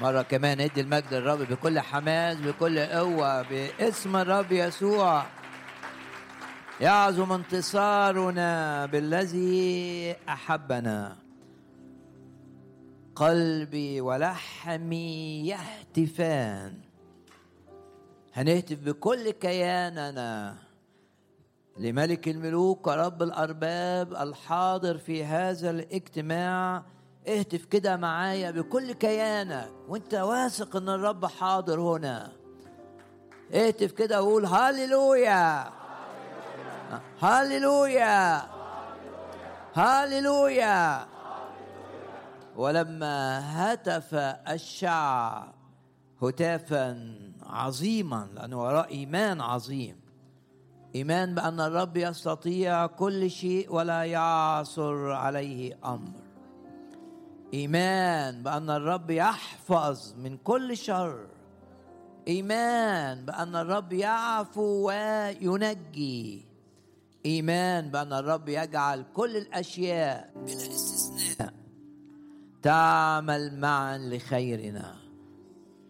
مرة كمان ادي المجد للرب بكل حماس بكل قوة باسم الرب يسوع. يعظم انتصارنا بالذي أحبنا. قلبي ولحمي يهتفان. هنهتف بكل كياننا. لملك الملوك ورب الأرباب الحاضر في هذا الاجتماع اهتف كده معايا بكل كيانك وانت واثق إن الرب حاضر هنا. اهتف كده وقول هاليلويا. هاليلويا. هاليلويا. ولما هتف الشعب هتافا عظيما لأنه وراء إيمان عظيم. إيمان بأن الرب يستطيع كل شيء ولا يعثر عليه أمر. إيمان بأن الرب يحفظ من كل شر. إيمان بأن الرب يعفو وينجي. إيمان بأن الرب يجعل كل الأشياء بلا استثناء تعمل معا لخيرنا.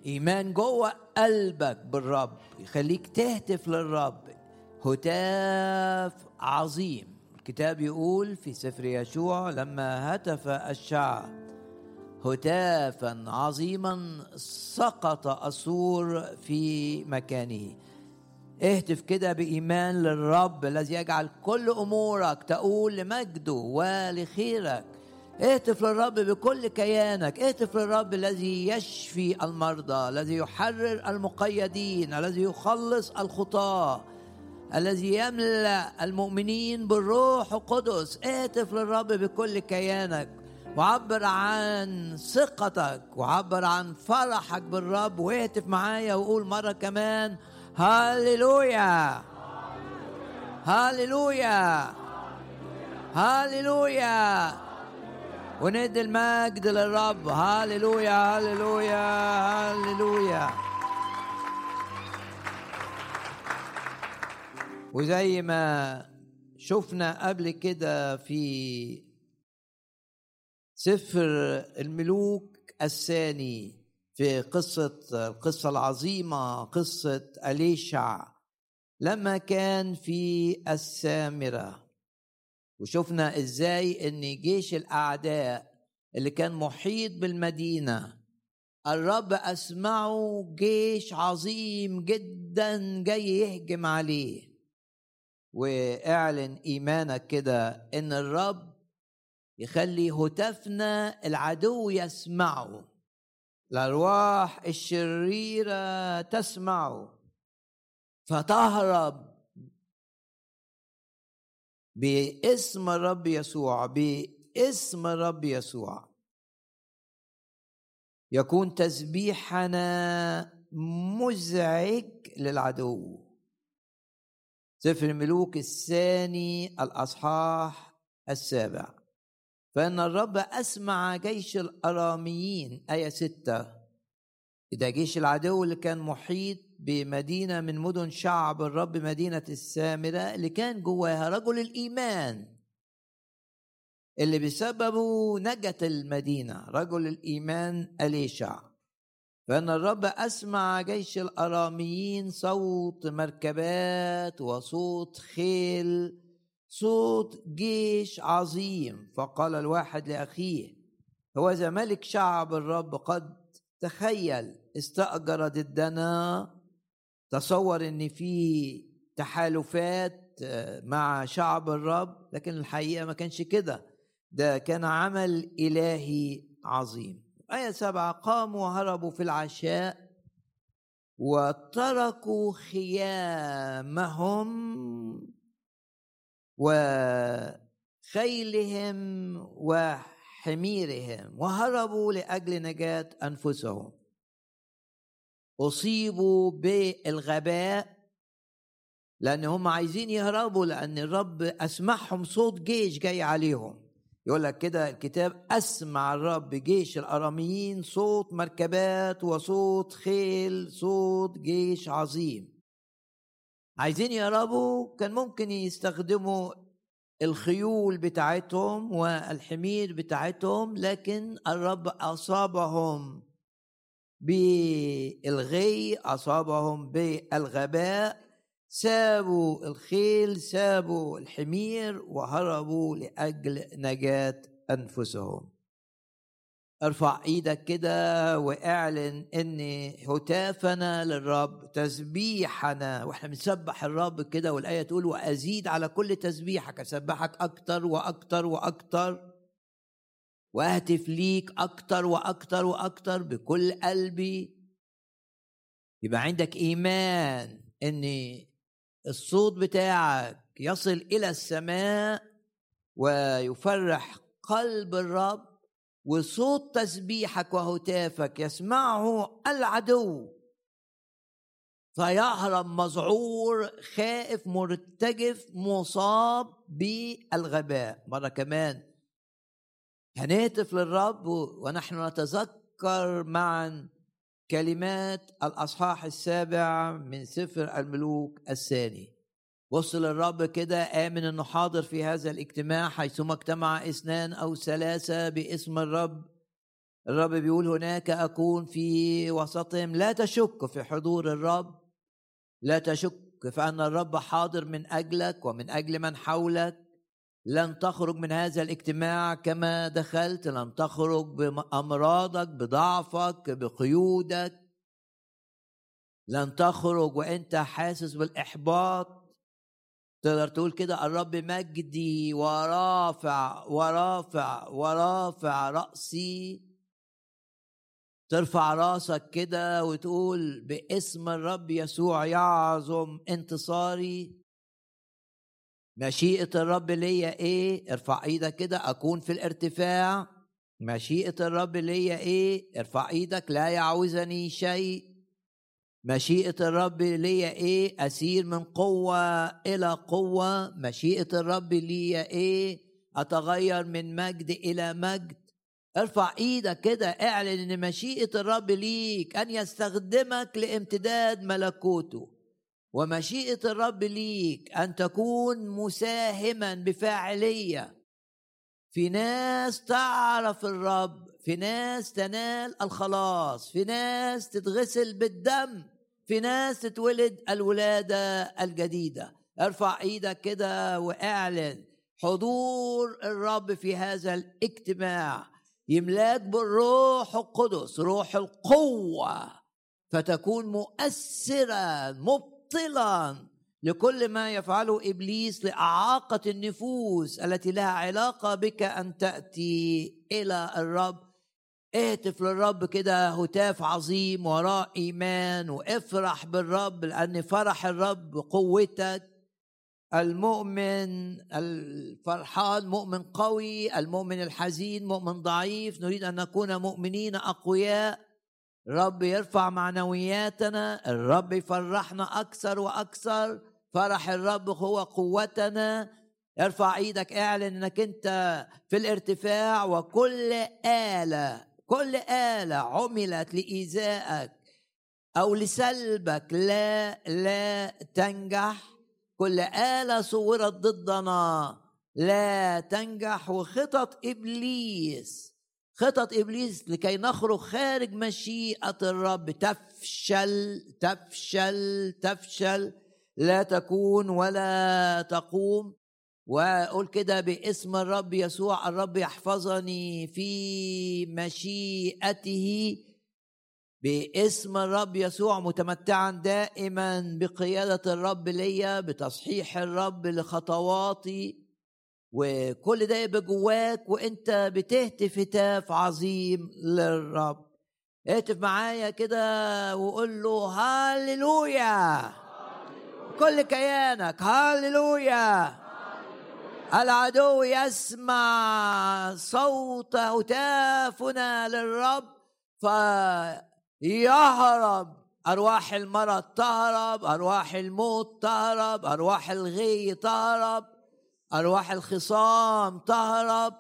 إيمان جوه قلبك بالرب يخليك تهتف للرب. هتاف عظيم. الكتاب يقول في سفر يشوع لما هتف الشعب هتافا عظيما سقط السور في مكانه. اهتف كده بإيمان للرب الذي يجعل كل أمورك تقول لمجده ولخيرك اهتف للرب بكل كيانك. اهتف للرب الذي يشفي المرضى الذي يحرر المقيدين الذي يخلص الخطاة الذي يملأ المؤمنين بالروح القدس. اهتف للرب بكل كيانك. وعبر عن ثقتك وعبر عن فرحك بالرب واهتف معايا وقول مرة كمان هاليلويا هاليلويا هاليلويا وندي المجد للرب. هاليلويا هاليلويا هاليلويا وزي ما شفنا قبل كده في سفر الملوك الثاني في قصة القصة العظيمة قصة أليشع لما كان في السامرة وشفنا إزاي إن جيش الأعداء اللي كان محيط بالمدينة الرب أسمعه جيش عظيم جدا جاي يهجم عليه. وإعلن إيمانك كده إن الرب يخلي هتافنا العدو يسمعه. الأرواح الشريرة تسمعه. فتهرب باسم الرب يسوع باسم الرب يسوع. يكون تسبيحنا مزعج للعدو. سفر الملوك الثاني الأصحاح السابع. فإن الرب أسمع جيش الأراميين آية ستة. إذا جيش العدو اللي كان محيط بمدينة من مدن شعب الرب مدينة السامرة اللي كان جواها رجل الإيمان. اللي بسببه نجت المدينة رجل الإيمان أليشع. فإن الرب أسمع جيش الأراميين صوت مركبات وصوت خيل صوت جيش عظيم. فقال الواحد لأخيه هو ذا ملك شعب الرب قد تخيل استأجر ضدنا؟ تصور إن في تحالفات مع شعب الرب لكن الحقيقة ما كانش كده. ده كان عمل إلهي عظيم. آية سبعة قاموا وهربوا في العشاء وتركوا خيامهم وخيلهم وحميرهم وهربوا لأجل نجاة أنفسهم. أصيبوا بالغباء لأن هم عايزين يهربوا لأن الرب اسمعهم صوت جيش جاي عليهم. يقول لك كده الكتاب أسمع الرب جيش الأراميين صوت مركبات وصوت خيل صوت جيش عظيم. عايزين يهربوا كان ممكن يستخدموا الخيول بتاعتهم والحمير بتاعتهم لكن الرب أصابهم بالغي أصابهم بالغباء سابوا الخيل سابوا الحمير وهربوا لأجل نجاة أنفسهم. ارفع إيدك كده واعلن ان هتافنا للرب تسبيحنا. وإحنا بنسبح الرب كده والآية تقول وأزيد على كل تسبيحك أسبحك أكتر وأكتر وأكتر. وأهتف ليك أكتر وأكتر وأكتر بكل قلبي. يبقى عندك إيمان إن الصوت بتاعك يصل إلى السماء ويفرح قلب الرب. وصوت تسبيحك وهتافك يسمعه العدو. فيهرب مذعور خائف مرتجف مصاب بالغباء. مرة كمان هنهتف للرب ونحن نتذكر معا كلمات الأصحاح السابع من سفر الملوك الثاني. وصل الرب كده آمن أنه حاضر في هذا الاجتماع حيثما اجتمع اثنان أو ثلاثة باسم الرب. الرب بيقول هناك أكون في وسطهم. لا تشك في حضور الرب. لا تشك فأن الرب حاضر من أجلك ومن أجل من حولك. لن تخرج من هذا الاجتماع كما دخلت. لن تخرج بأمراضك بضعفك بقيودك. لن تخرج وإنت حاسس بالإحباط. تقدر تقول كده الرب مجدي ورافع ورافع ورافع رأسي. ترفع راسك كده وتقول باسم الرب يسوع يعظم انتصاري. مشيئة الرب ليا إيه؟ ارفع إيدك كده أكون في الارتفاع. مشيئة الرب ليا إيه؟ ارفع إيدك لا يعوزني شيء. مشيئة الرب ليا إيه؟ أسير من قوة إلى قوة. مشيئة الرب ليا إيه؟ أتغير من مجد إلى مجد. ارفع إيدك كده اعلن إن مشيئة الرب ليك أن يستخدمك لامتداد ملكوته. ومشيئة الرب ليك أن تكون مساهما بفاعلية. في ناس تعرف الرب في ناس تنال الخلاص في ناس تتغسل بالدم في ناس تتولد الولادة الجديدة. ارفع إيدك كده واعلن حضور الرب في هذا الاجتماع. يملاك بالروح القدس روح القوة فتكون مؤثرا مبطلا لكل ما يفعله إبليس لإعاقة النفوس التي لها علاقة بك أن تأتي إلى الرب. اهتف للرب كده هتاف عظيم وراء إيمان وافرح بالرب لأن فرح الرب قوتك المؤمن الفرحان مؤمن قوي المؤمن الحزين مؤمن ضعيف نريد أن نكون مؤمنين أقوياء. الرب يرفع معنوياتنا الرب يفرحنا أكثر وأكثر. فرح الرب هو قوتنا. ارفع إيدك اعلن إنك أنت في الارتفاع وكل آلة كل آلة عملت لإيذائك أو لسلبك لا لا تنجح. كل آلة صورت ضدنا لا تنجح. وخطط إبليس خطط إبليس لكي نخرج خارج مشيئة الرب. تفشل تفشل تفشل. لا تكون ولا تقوم. واقول كده باسم الرب يسوع الرب يحفظني في مشيئته. باسم الرب يسوع متمتعا دائما بقيادة الرب ليا بتصحيح الرب لخطواتي. وكل ده يبقى جواك وانت بتهتف هتاف عظيم للرب. اهتف معايا كده وقول له هاليلويا كل كيانك هاليلويا العدو يسمع صوت هتافنا للرب فيهرب. أرواح المرض تهرب أرواح الموت تهرب أرواح الغي تهرب أرواح الخصام تهرب.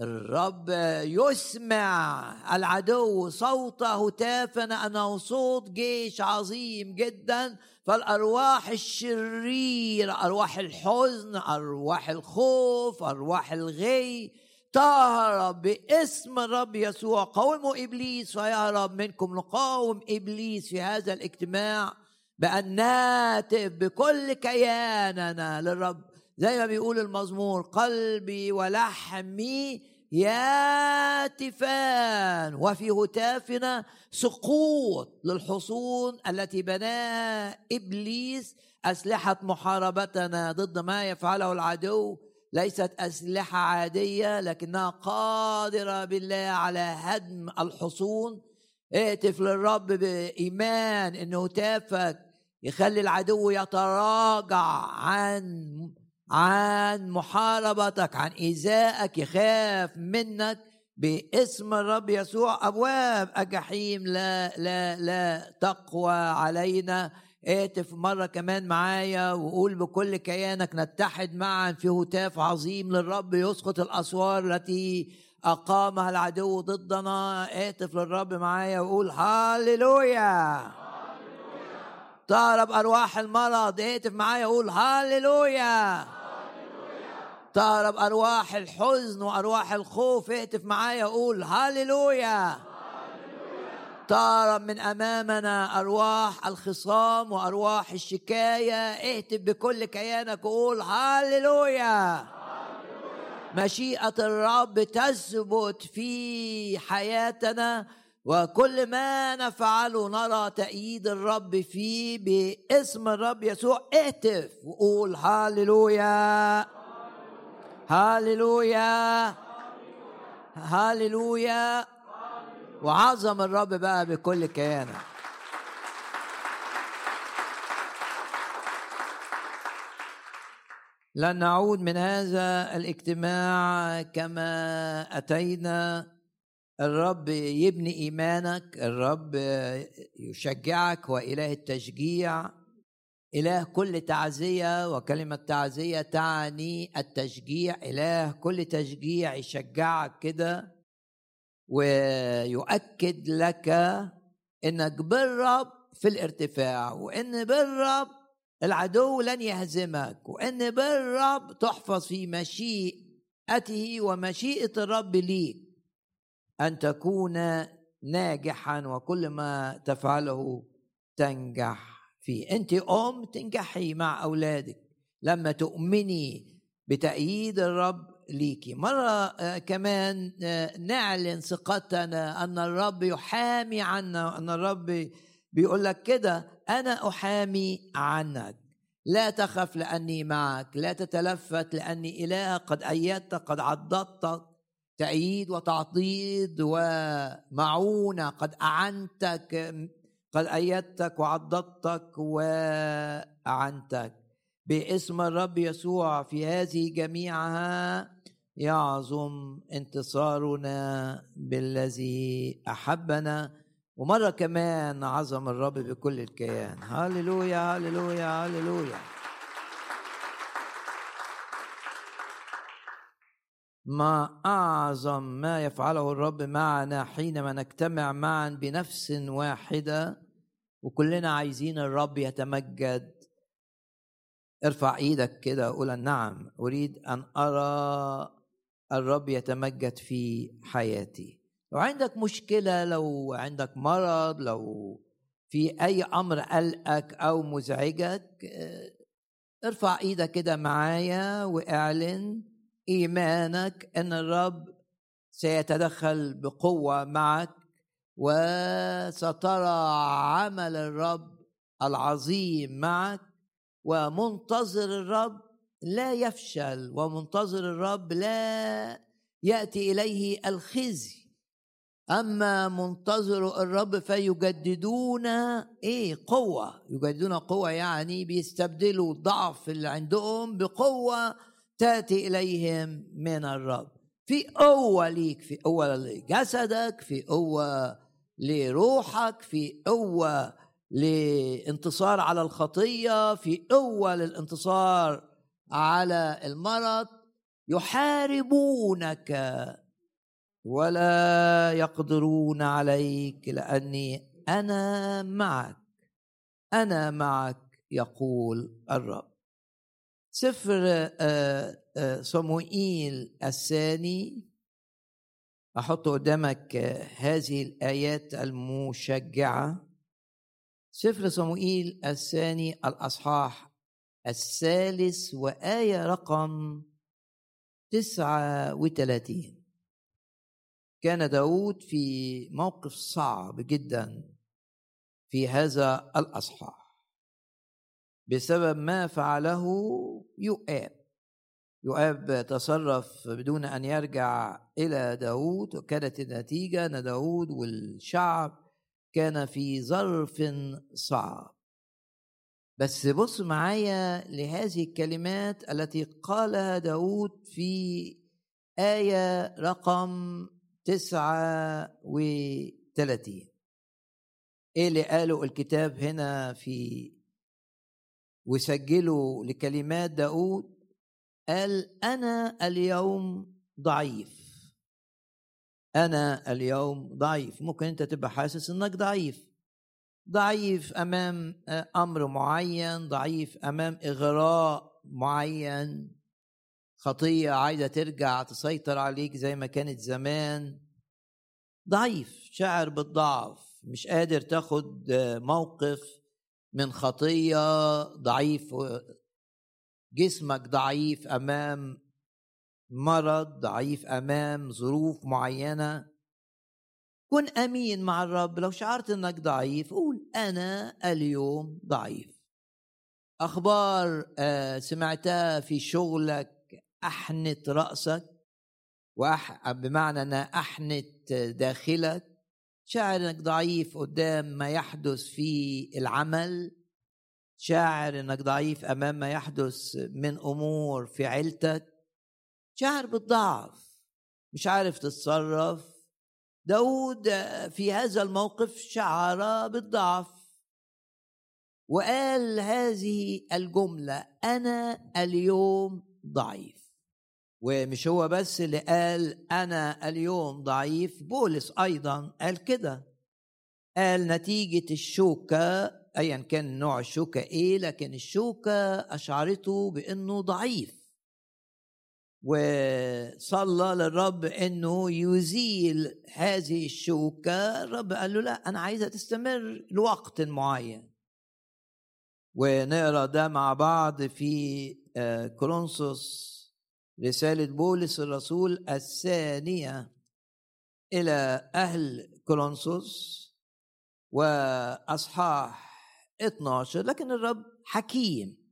الرب يسمع العدو صوت هتافنا أنه صوت جيش عظيم جدا. فالأرواح الشريره أرواح الحزن أرواح الخوف أرواح الغي. تهرب باسم الرب يسوع. قوموا إبليس فيهرب منكم. نقاوم إبليس في هذا الاجتماع بأن ناتف بكل كياننا للرب. زي ما بيقول المزمور قلبي ولحمي ياتفان وفي هتافنا سقوط للحصون التي بناها إبليس أسلحة محاربتنا ضد ما يفعله العدو. ليست أسلحة عادية لكنها قادرة بالله على هدم الحصون. اهتف للرب بإيمان انه هتافك يخلي العدو يتراجع عن عن محاربتك عن إيذائك يخاف منك باسم الرب يسوع. أبواب الجحيم لا لا لا تقوى علينا. اهتف مرة كمان معايا وقول بكل كيانك نتحد معا في هتاف عظيم للرب يسقط الأسوار التي أقامها العدو ضدنا. اهتف للرب معايا وقول هاليلويا تهرب أرواح المرض. اهتف معايا وقول هاليلويا تهرب أرواح الحزن وأرواح الخوف. اهتف معايا وقول هاليلويا تهرب من أمامنا أرواح الخصام وأرواح الشكاية. اهتف بكل كيانك وقول هاليلويا مشيئة الرب تثبت في حياتنا وكل ما نفعله نرى تأييد الرب فيه باسم الرب يسوع. اهتف وقول هاليلويا هاليلويا. هاليلويا. وعظم الرب بقى بكل كيانه. لن نعود من هذا الاجتماع كما أتينا. الرب يبني إيمانك. الرب يشجعك وإله التشجيع. إله كل تعزية وكلمة تعزية تعني التشجيع. إله كل تشجيع يشجعك كده ويؤكد لك إنك بالرب في الارتفاع وإن بالرب العدو لن يهزمك وإن بالرب تحفظ في مشيئته ومشيئة الرب ليك. أن تكون ناجحا وكل ما تفعله تنجح. فيه أنت ام تنجحي مع أولادك. لما تؤمني بتأييد الرب ليكي. مرة آه، كمان آه، نعلن ثقتنا أن الرب يحامي عنا أن الرب بيقول لك كده أنا أحامي عنك. لا تخف لأني معك لا تتلفت لأني إله قد أيدتك قد عضدتك تأييد وتعضيد ومعونة قد أعنتك. قد أيدتك وعضدتك وأعنتك. باسم الرب يسوع في هذه جميعها يعظم انتصارنا بالذي أحبنا. ومرة كمان عظم الرب بكل الكيان. هللويا هللويا هللويا. ما أعظم ما يفعله الرب معنا حينما نجتمع معا بنفس واحدة وكلنا عايزين الرب يتمجد. ارفع إيدك كده وقول نعم أريد أن أرى الرب يتمجد في حياتي. لو عندك مشكلة لو عندك مرض لو في أي أمر قلقك أو مزعجك ارفع إيدك كده معايا واعلن إيمانك أن الرب سيتدخل بقوة معك وسترى عمل الرب العظيم معك ومنتظر الرب لا يفشل ومنتظر الرب لا يأتي إليه الخزي. أما منتظر الرب فيجددون إيه؟ قوة. يجددون قوة يعني بيستبدلوا الضعف اللي عندهم بقوة تأتي إليهم من الرب. في قوة ليك في قوة لجسدك في قوة لروحك في قوة لانتصار على الخطية في قوة للانتصار على المرض. يحاربونك ولا يقدرون عليك لأني أنا معك. أنا معك يقول الرب. سفر آه، آه، صموئيل الثاني. أحط قدامك هذه الآيات المشجعة. سفر صموئيل الثاني الأصحاح الثالث وآية رقم تسعة وثلاثين كان داود في موقف صعب جدا في هذا الأصحاح. بسبب ما فعله يؤاب. يؤاب تصرف بدون أن يرجع إلى داود وكانت النتيجة أن داود والشعب كان في ظرف صعب. بس بص معايا لهذه الكلمات التي قالها داود في آية رقم تسعة وثلاثين إيه اللي قاله الكتاب هنا في وسجلوا لكلمات داود قال أنا اليوم ضعيف. أنا اليوم ضعيف. ممكن أنت تبقى حاسس إنك ضعيف. ضعيف أمام أمر معين ضعيف أمام إغراء معين. خطية عايزة ترجع تسيطر عليك زي ما كانت زمان. ضعيف شاعر بالضعف مش قادر تاخد موقف. من خطية ضعيف جسمك ضعيف أمام مرض ضعيف أمام ظروف معينة. كن أمين مع الرب لو شعرت إنك ضعيف قول أنا اليوم ضعيف. أخبار سمعتها في شغلك أحنت رأسك بمعنى إنها أحنت داخلك. شاعر انك ضعيف قدام ما يحدث في العمل. شاعر انك ضعيف أمام ما يحدث من أمور في عيلتك. شاعر بالضعف مش عارف تتصرف. داود في هذا الموقف شعر بالضعف. وقال هذه الجملة أنا اليوم ضعيف. ومش هو بس اللي قال أنا اليوم ضعيف بولس أيضا قال كده. قال نتيجة الشوكة ايا كان نوع الشوكة إيه لكن الشوكة أشعرته بأنه ضعيف. وصلى للرب أنه يزيل هذه الشوكة الرب قال له لا أنا عايزها تستمر لوقت معين. ونقرأ ده مع بعض في كورنثوس رسالة بولس الرسول الثانية إلى أهل كورنثوس وأصحاح 12 لكن الرب حكيم.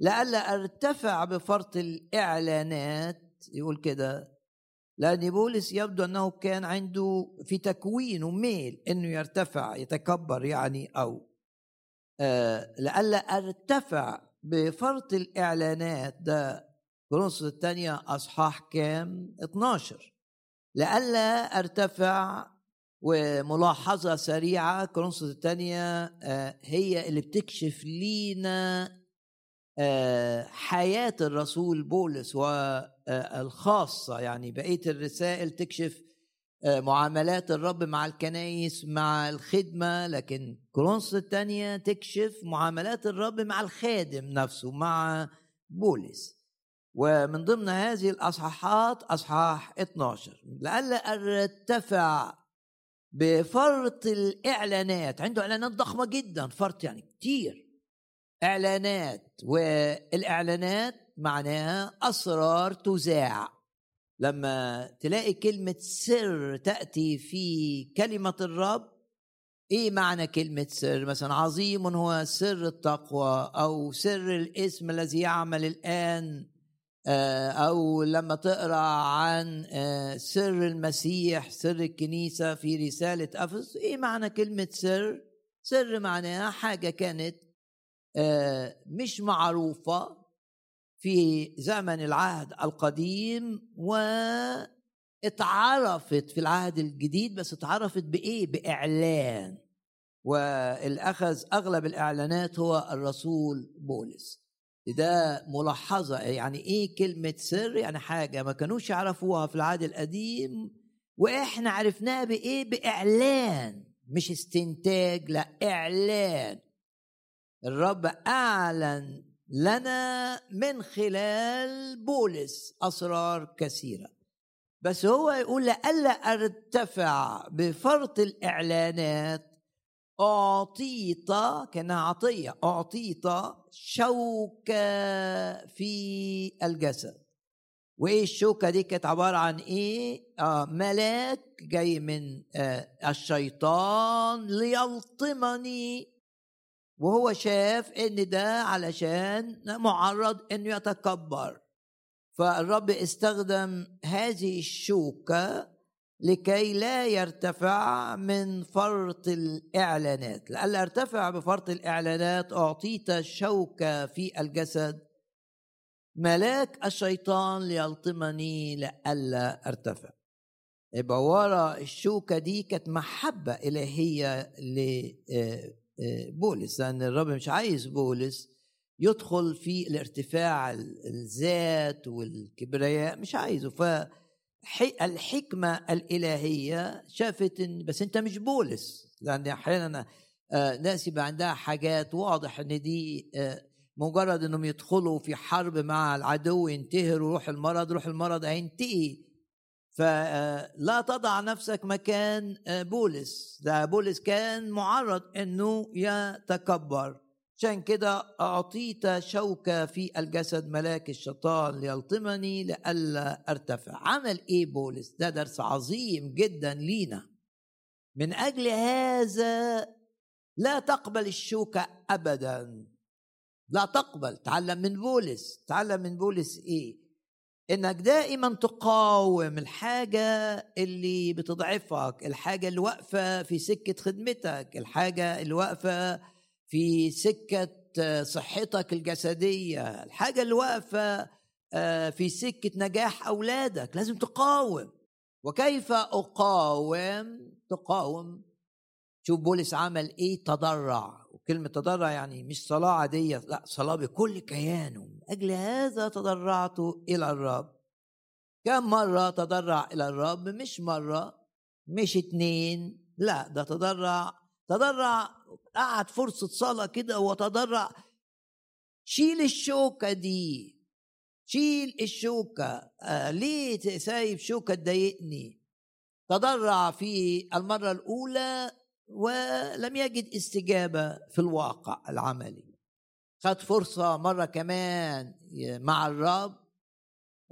لئلا أرتفع بفرط الإعلانات يقول كده لأن بولس يبدو أنه كان عنده في تكوينه ميل إنه يرتفع يتكبر يعني أو آه لئلا أرتفع بفرط الإعلانات ده كورنثوس الثانية أصحاح كام؟ 12 لئلا أرتفع وملاحظة سريعة كورنثوس الثانية هي اللي بتكشف لينا حياة الرسول بولس والخاصة يعني بقية الرسائل تكشف معاملات الرب مع الكنايس مع الخدمة. لكن كورنثوس الثانية تكشف معاملات الرب مع الخادم نفسه مع بولس. ومن ضمن هذه الأصحاحات أصحاح 12 لئلا أرتفع بفرط الإعلانات. عنده إعلانات ضخمة جدا فرط يعني كتير. إعلانات والإعلانات معناها أسرار تذاع. لما تلاقي كلمة سر تأتي في كلمة الرب إيه معنى كلمة سر؟ مثلا عظيم هو سر التقوى أو سر الاسم الذي يعمل الآن. أو لما تقرأ عن سر المسيح سر الكنيسة في رسالة افس إيه معنى كلمة سر؟ سر معناها حاجة كانت مش معروفة في زمن العهد القديم واتعرفت في العهد الجديد بس اتعرفت بإيه؟ بإعلان. واللي اخذ أغلب الإعلانات هو الرسول بولس. ده ملاحظة. يعني إيه كلمة سر؟ يعني حاجة ما كانوش يعرفوها في العهد القديم وإحنا عرفناها بإيه؟ بإعلان. مش استنتاج لا إعلان. الرب أعلن لنا من خلال بولس أسرار كثيرة. بس هو يقول لألا أرتفع بفرط الإعلانات أعطيت كأنها عطية أعطيت شوكة في الجسد. وإيه الشوكة دي؟ كانت عبارة عن إيه؟ آه ملاك جاي من آه الشيطان ليلطمني. وهو شاف إن ده علشان معرض إنه يتكبر. فالرب استخدم هذه الشوكة لكي لا يرتفع من فرط الإعلانات. لألا أرتفع بفرط الإعلانات أعطيت شوكه في الجسد. ملاك الشيطان ليلطمني لئلا أرتفع. يبقى ورا الشوكة دي كانت محبة إلهية لبولس لأن الرب مش عايز بولس يدخل في الارتفاع الذات والكبرياء مش عايزه. فالحكمه الإلهية شافت إن بس أنت مش بولس. لأن أحيانا آه، ناس يبقى عندها حاجات. واضح إن دي آه، مجرد إنهم يدخلوا في حرب مع العدو ينتهروا روح المرض روح المرض هينتهي. فلا تضع نفسك مكان بولس. ده بولس كان معرض إنه يتكبر. عشان كده أعطيت شوكه في الجسد ملاك الشيطان ليلطمني لئلا أرتفع. عمل إيه بولس؟ ده درس عظيم جدا لينا. من أجل هذا لا تقبل الشوكه ابدا. لا تقبل. تعلم من بولس. تعلم من بولس إيه؟ إنك دائما تقاوم الحاجة اللي بتضعفك الحاجة اللي واقفه في سكة خدمتك الحاجة اللي واقفه في سكة صحتك الجسدية الحاجة اللي واقفة آه، في سكة نجاح أولادك لازم تقاوم. وكيف أقاوم؟ تقاوم. شوف بولس عمل إيه؟ تضرع. كلمة تضرع يعني مش صلاة عادية لا صلاة بكل كيانه. من أجل هذا تضرعت إلى الرب. كم مرة تضرع إلى الرب؟ مش مرة مش اتنين لا ده تضرع. تضرع قعد فرصة صلاة كده وتضرع. شيل الشوكة دي شيل الشوكة. آه ليه سايب شوكة تضايقني؟ تضرع في المرة الأولى ولم يجد استجابة في الواقع العملي. خد فرصة مرة كمان مع الرب.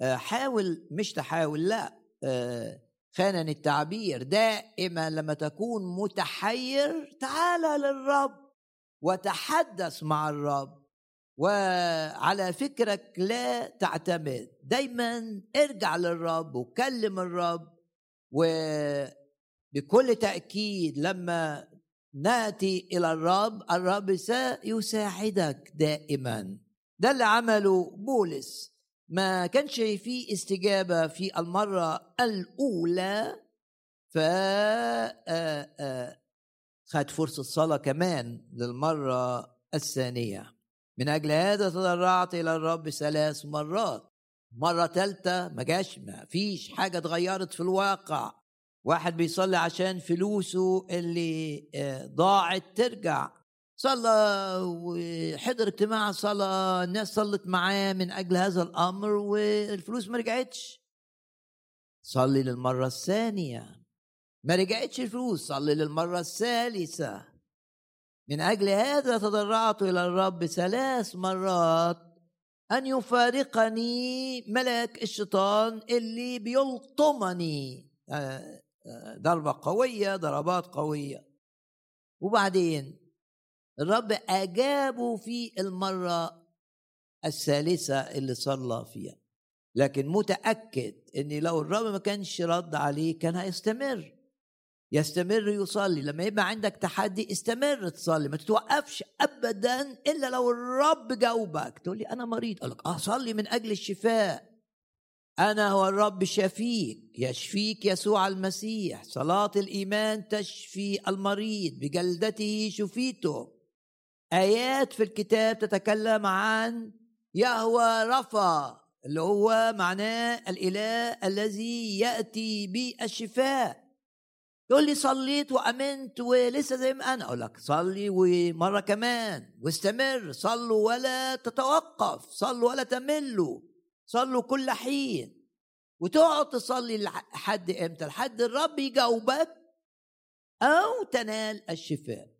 آه، حاول مش تحاول لا. آه، خانني التعبير. دائما لما تكون متحير تعال للرب وتحدث مع الرب. وعلى فكرك لا تعتمد. دايما ارجع للرب وكلم الرب. و بكل تأكيد لما نأتي إلى الرب الرب سيساعدك دائما. ده اللي عمله بولس. ما كانش في استجابة في المرة الأولى ف خد فرصة صلاة كمان للمرة الثانية. من أجل هذا تضرعت إلى الرب ثلاث مرات. مرة ثالثه ما جاش ما فيش حاجة اتغيرت في الواقع. واحد بيصلي عشان فلوسه اللي ضاعت ترجع. صلى وحضر اجتماع صلاة الناس صلت معاه من أجل هذا الأمر والفلوس ما رجعتش. صلي للمرة الثانية. ما رجعتش الفلوس صلي للمرة الثالثة. من أجل هذا تضرعت إلى الرب ثلاث مرات أن يفارقني ملاك الشيطان اللي بيلطمني. آه، ضربة قوية ضربات قوية. وبعدين الرب أجابه في المرة الثالثة اللي صلى فيها. لكن متأكد إن لو الرب ما كانش رد عليه كان هيستمر. يستمر يصلي. لما يبقى عندك تحدي استمر تصلي. ما تتوقفش ابدا إلا لو الرب جاوبك. تقول لي أنا مريض. أقول لك آه صلي من أجل الشفاء. أنا هو الرب شفيك. يشفيك يسوع المسيح. صلاة الإيمان تشفي المريض. بجلدته شفيته. آيات في الكتاب تتكلم عن يهوى رفا اللي هو معناه الإله الذي يأتي بالشفاء. تقول لي صليت وآمنت ولسه زي ما أنا. أقول لك صلي ومرة كمان واستمر. صلوا ولا تتوقف. صلوا ولا تملوا. صلوا كل حين. وتقعد تصلي لحد إمتى؟ لحد الرب يجاوبك أو تنال الشفاء.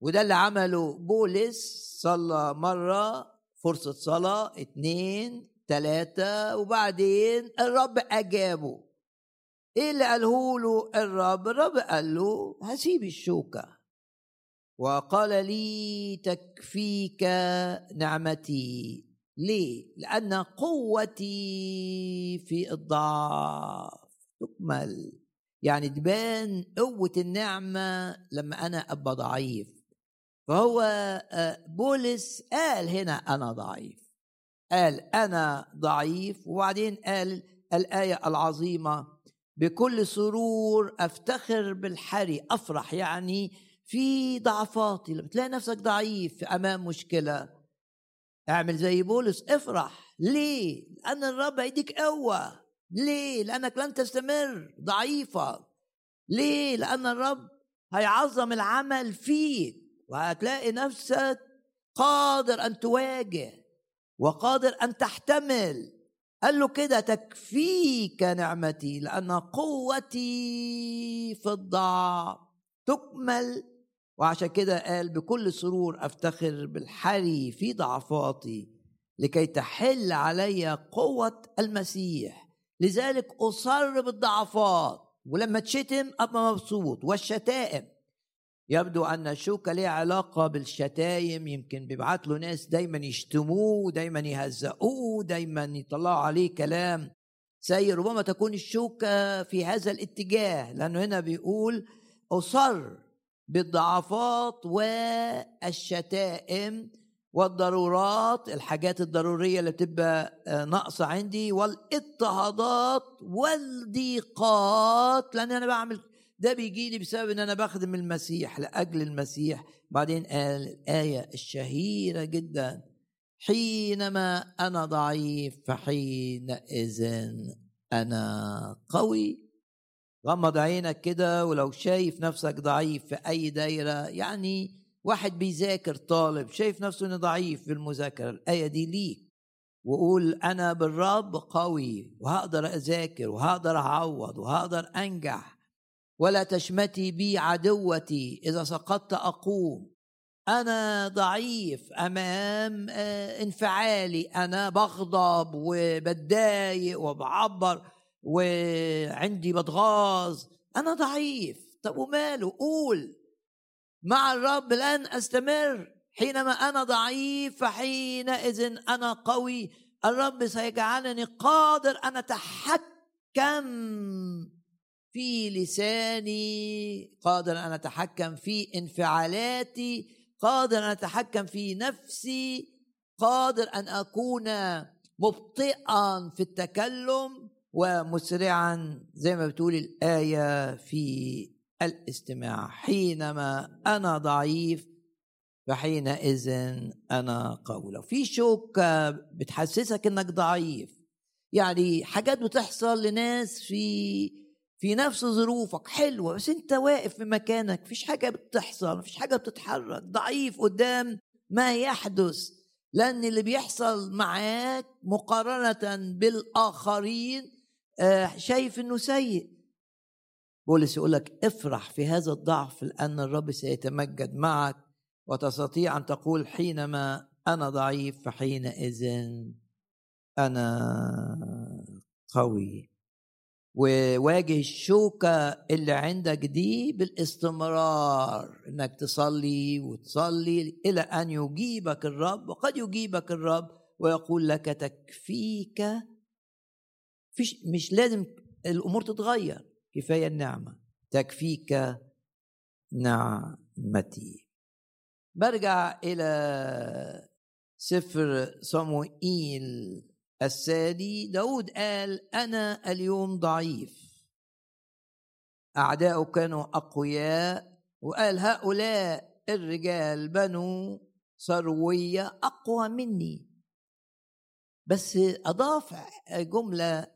وده اللي عمله بولس صلى مرة فرصة صلاة اتنين تلاتة وبعدين الرب أجابه. إيه اللي قاله له الرب؟ الرب قال له هسيب الشوكة. وقال لي تكفيك نعمتي. ليه؟ لأن قوتي في الضعف. تكمل. يعني تبان قوة النعمة لما أنا أبقى ضعيف. فهو آه، بولس قال هنا أنا ضعيف قال أنا ضعيف وبعدين قال الآية العظيمة بكل سرور أفتخر بالحري أفرح يعني في ضعفاتي لما تلاقي نفسك ضعيف في أمام مشكلة اعمل زي بولس افرح ليه؟ لأن الرب هيديك قوة ليه؟ لأنك لن تستمر ضعيفة ليه؟ لأن الرب هيعظم العمل فيك وهتلاقي نفسك قادر أن تواجه وقادر أن تحتمل. قال له كده تكفيك نعمتي لأن قوتي في الضعف تكمل. وعشان كده قال بكل سرور أفتخر بالحري في ضعفاتي لكي تحل علي قوة المسيح. لذلك أصر بالضعفات ولما تشتم أبقى مبسوط. والشتائم يبدو أن الشوكة ليها علاقة بالشتايم. يمكن بيبعت له ناس دايما يشتموه دايما يهزقوه دايما يطلعوا عليه كلام. سيء ربما تكون الشوكة في هذا الاتجاه لأنه هنا بيقول أصر بالضعفات والشتائم والضرورات الحاجات الضرورية اللي بتبقى ناقصة عندي والإضطهادات والضيقات. لأن أنا بعمل ده بيجي لي بسبب إن أنا بخدم المسيح لأجل المسيح. بعدين قال الآية الشهيرة جدا حينما أنا ضعيف فحينئذ أنا قوي. غمض عينك كده ولو شايف نفسك ضعيف في أي دايرة يعني واحد بيذاكر طالب شايف نفسه إنه ضعيف في المذاكرة الآية دي ليك. وقول أنا بالرب قوي وهقدر أذاكر وهقدر أعوض وهقدر أنجح. ولا تشمتي بي عدوتي إذا سقطت أقوم. أنا ضعيف أمام انفعالي. أنا بغضب وبتضايق وبعبر وعندي بتغاظ. أنا ضعيف. طب وماله؟ قول. مع الرب لن أستمر. حينما أنا ضعيف فحينئذ أنا قوي. الرب سيجعلني قادر أن أتحكم في لساني قادر أن أتحكم في انفعالاتي قادر أن أتحكم في نفسي قادر أن أكون مبطئا في التكلم ومسرعا زي ما بتقول الآية في الاستماع. حينما أنا ضعيف فحينئذ أنا قوي. لو في شوكه بتحسسك إنك ضعيف يعني حاجات بتحصل لناس في في نفس ظروفك حلوة بس أنت واقف في مكانك مفيش حاجة بتحصل مفيش حاجة بتتحرك ضعيف قدام ما يحدث لأن اللي بيحصل معاك مقارنة بالآخرين شايف إنه سيء. بولس يقول لك افرح في هذا الضعف لأن الرب سيتمجد معك وتستطيع أن تقول حينما أنا ضعيف فحينئذ أنا قوي. وواجه الشوكة اللي عندك دي بالاستمرار إنك تصلي وتصلي إلى أن يجيبك الرب وقد يجيبك الرب ويقول لك تكفيك. فيش مش لازم الأمور تتغير كفاية النعمة. تكفيك نعمتي. برجع إلى سفر صموئيل. الثاني داود قال أنا اليوم ضعيف. أعداؤه كانوا أقوياء وقال هؤلاء الرجال بنو ثروية أقوى مني. بس أضاف جملة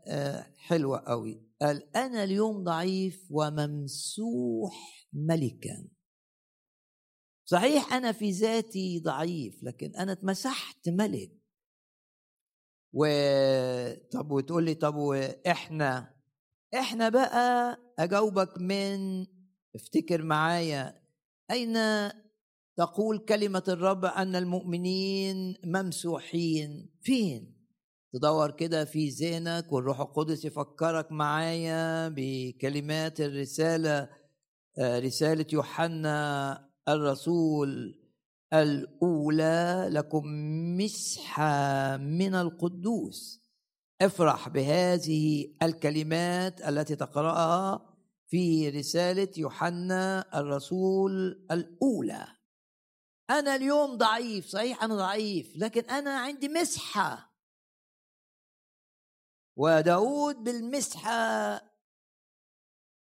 حلوة قوي. قال أنا اليوم ضعيف وممسوح ملكا. صحيح أنا في ذاتي ضعيف لكن أنا اتمسحت ملك. و طب وتقول لي طب وإحنا إحنا بقى أجاوبك من افتكر معايا أين تقول كلمة الرب أن المؤمنين ممسوحين؟ فين؟ تدور كده في ذهنك والروح القدس يفكرك معايا بكلمات الرسالة آه، رسالة يوحنا الرسول. الأولى لكم مسحه من القدوس. افرح بهذه الكلمات التي تقرأها في رسالة يوحنا الرسول الأولى. أنا اليوم ضعيف صحيح أنا ضعيف لكن أنا عندي مسحة. وداود بالمسحة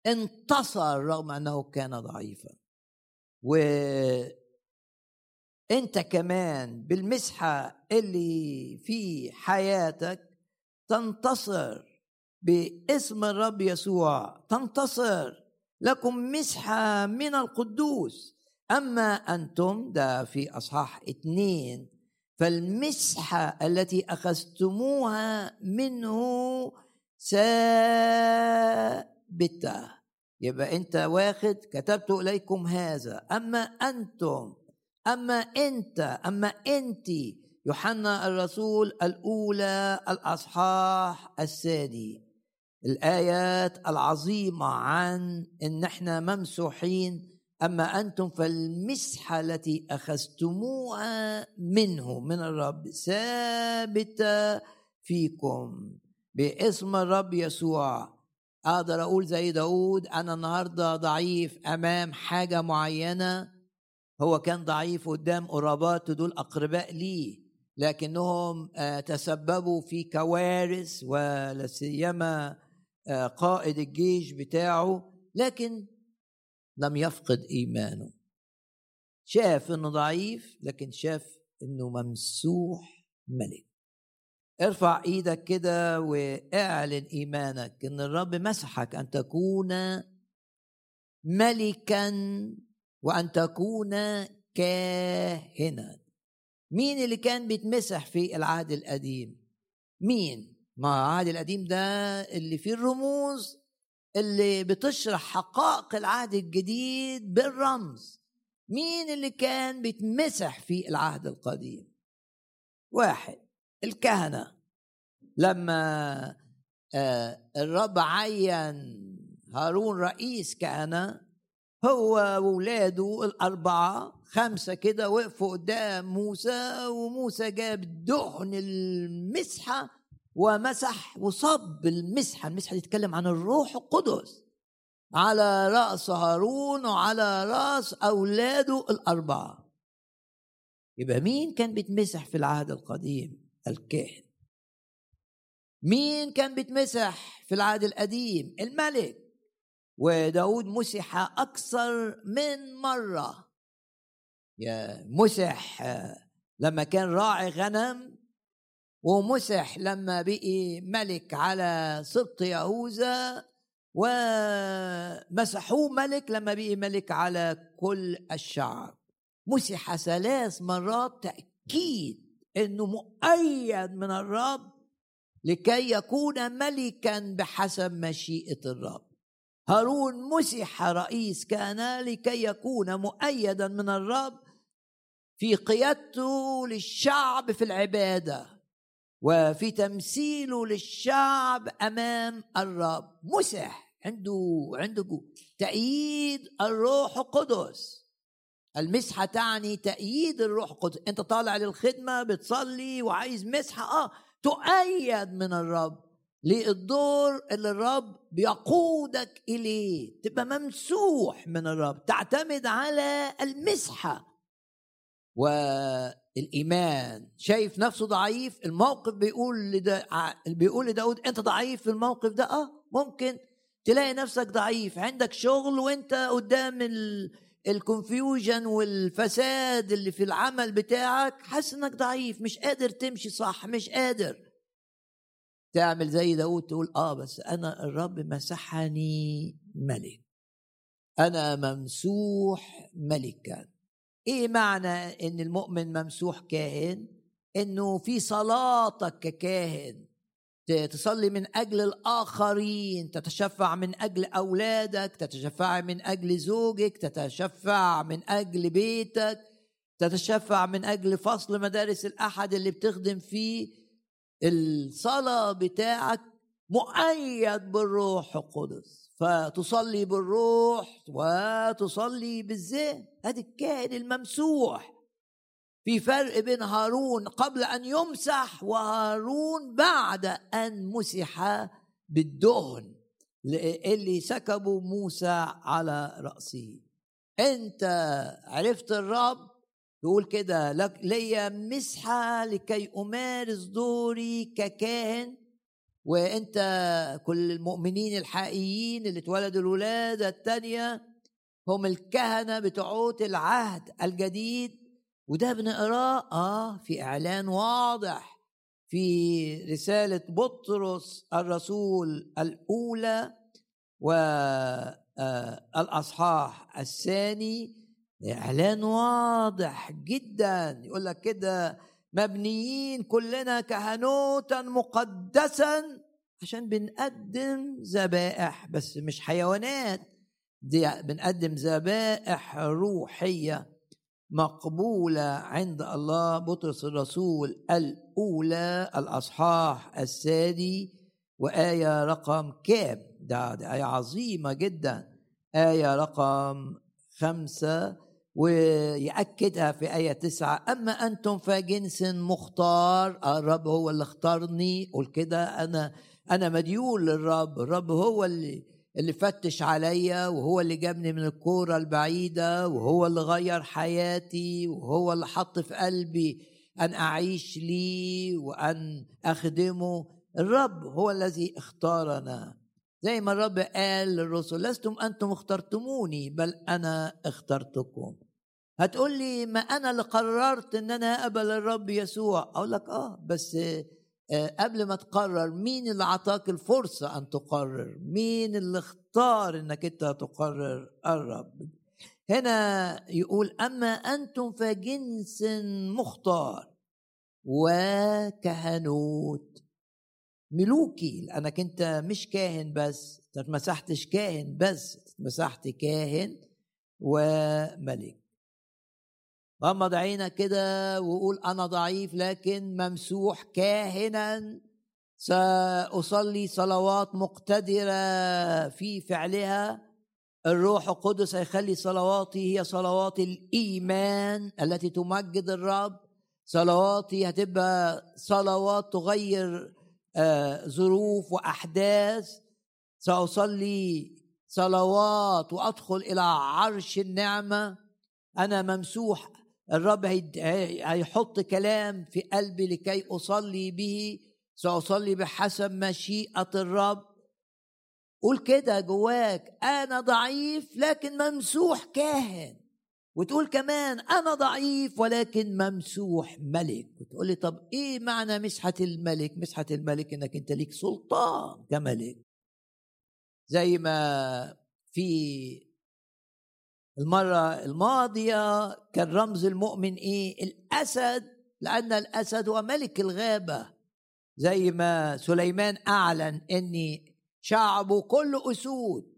انتصر رغم أنه كان ضعيفا. و انت كمان بالمسحة اللي في حياتك تنتصر باسم الرب يسوع تنتصر لكم مسحة من القدوس. أما أنتم ده في أصحاح اثنين فالمسحة التي أخذتموها منه ثابتة. يبقى أنت واخد كتبت إليكم هذا. أما أنتم أما أنت أما أنت يوحنا الرسول الأولى الأصحاح الثاني. الآيات العظيمة عن إن إحنا ممسوحين أما أنتم فالمسحة التي أخذتموها منه من الرب ثابتة فيكم. باسم الرب يسوع. أقدر أقول زي داود أنا النهارده ضعيف أمام حاجة معينة هو كان ضعيف قدام قراباته دول أقرباء ليه لكنهم آه، تسببوا في كوارث ولا سيما آه، قائد الجيش بتاعه لكن لم يفقد إيمانه. شاف إنه ضعيف لكن شاف إنه ممسوح ملك. ارفع إيدك كده واعلن إيمانك إن الرب مسحك أن تكون ملكا وأن تكون كاهنا. مين اللي كان بيتمسح في العهد القديم؟ مين؟ ما العهد القديم ده اللي فيه الرموز اللي بتشرح حقائق العهد الجديد بالرمز. مين اللي كان بيتمسح في العهد القديم؟ واحد الكهنة. لما آه، الرب عين هارون رئيس كهنة هو وولاده الأربعة خمسة كده وقفوا قدام موسى وموسى جاب دهن المسحة ومسح وصب المسحة. المسحة دي تتكلم عن الروح القدس. على رأس هارون وعلى رأس أولاده الأربعة. يبقى مين كان بيتمسح في العهد القديم؟ الكاهن. مين كان بيتمسح في العهد القديم؟ الملك. وداود مسح أكثر من مرة. يا مسح لما كان راعي غنم ومسح لما بقي ملك على سبط يهوذا ومسحوه ملك لما بقي ملك على كل الشعب. مسح ثلاث مرات تأكيد إنه مؤيد من الرب لكي يكون ملكا بحسب مشيئة الرب. هارون مسح رئيس كان لكي يكون مؤيدا من الرب في قيادته للشعب في العبادة وفي تمثيله للشعب أمام الرب. مسح عنده عنده تأييد الروح القدس. المسحة تعني تأييد الروح القدس. أنت طالع للخدمة بتصلي وعايز مسحة. آه تؤيد من الرب. للدور اللي الرب بيقودك إليه. تبقى ممسوح من الرب. تعتمد على المسحة. والإيمان. شايف نفسه ضعيف؟ الموقف بيقول لدا بيقول لداود أنت ضعيف في الموقف ده؟ آه ممكن. تلاقي نفسك ضعيف. عندك شغل وأنت قدام الكونفيوجن والفساد اللي في العمل بتاعك حاسس إنك ضعيف. مش قادر تمشي صح. مش قادر. تعمل زي داود تقول آه بس أنا الرب مسحني ملك. أنا ممسوح ملكا. إيه معنى إن المؤمن ممسوح كاهن؟ إنه في صلاتك ككاهن. تصلي من أجل الآخرين تتشفع من أجل أولادك تتشفع من أجل زوجك تتشفع من أجل بيتك تتشفع من أجل فصل مدارس الأحد اللي بتخدم فيه. الصلاة بتاعك مؤيد بالروح القدس. فتصلي بالروح وتصلي بالذهن هذا الكائن الممسوح. في فرق بين هارون قبل أن يمسح وهارون بعد أن مسح بالدهن اللي سكبوا موسى على رأسه. أنت عرفت الرب؟ تقول كده ليا مسحة لكي أمارس دوري ككاهن وأنت كل المؤمنين الحقيقيين اللي اتولدوا الولادة الثانية هم الكهنة بتوع العهد الجديد. وده بنقراه آه في إعلان واضح في رسالة بطرس الرسول الأولى والاصحاح الثاني إعلان واضح جدا يقول لك كده مبنيين كلنا كهنوتا مقدسا عشان بنقدم ذبائح بس مش حيوانات دي بنقدم ذبائح روحية مقبولة عند الله. بطرس الرسول الأولى الأصحاح السادي وآية رقم كام؟ ده, ده آية عظيمة جدا. آية رقم خمسة ويأكدها في آية تسعة أما أنتم فجنس مختار الرب هو اللي اختارني قول كده أنا أنا مديون للرب الرب هو اللي اللي فتش عليا وهو اللي جابني من الكورة البعيدة وهو اللي غير حياتي وهو اللي حط في قلبي أن أعيش لي وأن أخدمه. الرب هو الذي اختارنا. زي ما الرب قال للرسل لستم أنتم اخترتموني بل أنا اخترتكم. هتقول لي ما أنا اللي قررت أن أنا أقبل الرب يسوع؟ أقول لك آه بس آه، قبل ما تقرر مين اللي أعطاك الفرصة أن تقرر؟ مين اللي اختار إنك أنت تقرر؟ الرب. هنا يقول أما أنتم فجنس مختار وكهنوت. ملوكي لأنك أنت مش كاهن بس أنت اتمسحتش كاهن بس اتمسحت كاهن وملك. غمض عينك كده وقول أنا ضعيف لكن ممسوح كاهنا. سأصلي صلوات مقتدرة في فعلها. الروح القدس هيخلي صلواتي هي صلوات الإيمان التي تمجد الرب. صلواتي هتبقى صلوات تغير آه، ظروف وأحداث. سأصلي صلوات وأدخل إلى عرش النعمة. أنا ممسوح الرب هيحط كلام في قلبي لكي أصلي به. سأصلي بحسب مشيئة الرب. قول كده جواك أنا ضعيف لكن ممسوح كاهن. وتقول كمان أنا ضعيف ولكن ممسوح ملك. وتقول لي طب إيه معنى مسحة الملك؟ مسحة الملك إنك أنت ليك سلطان كملك. زي ما في المرة الماضية كان رمز المؤمن إيه؟ الأسد لأن الأسد هو ملك الغابة. زي ما سليمان أعلن إن شعبه كله أسود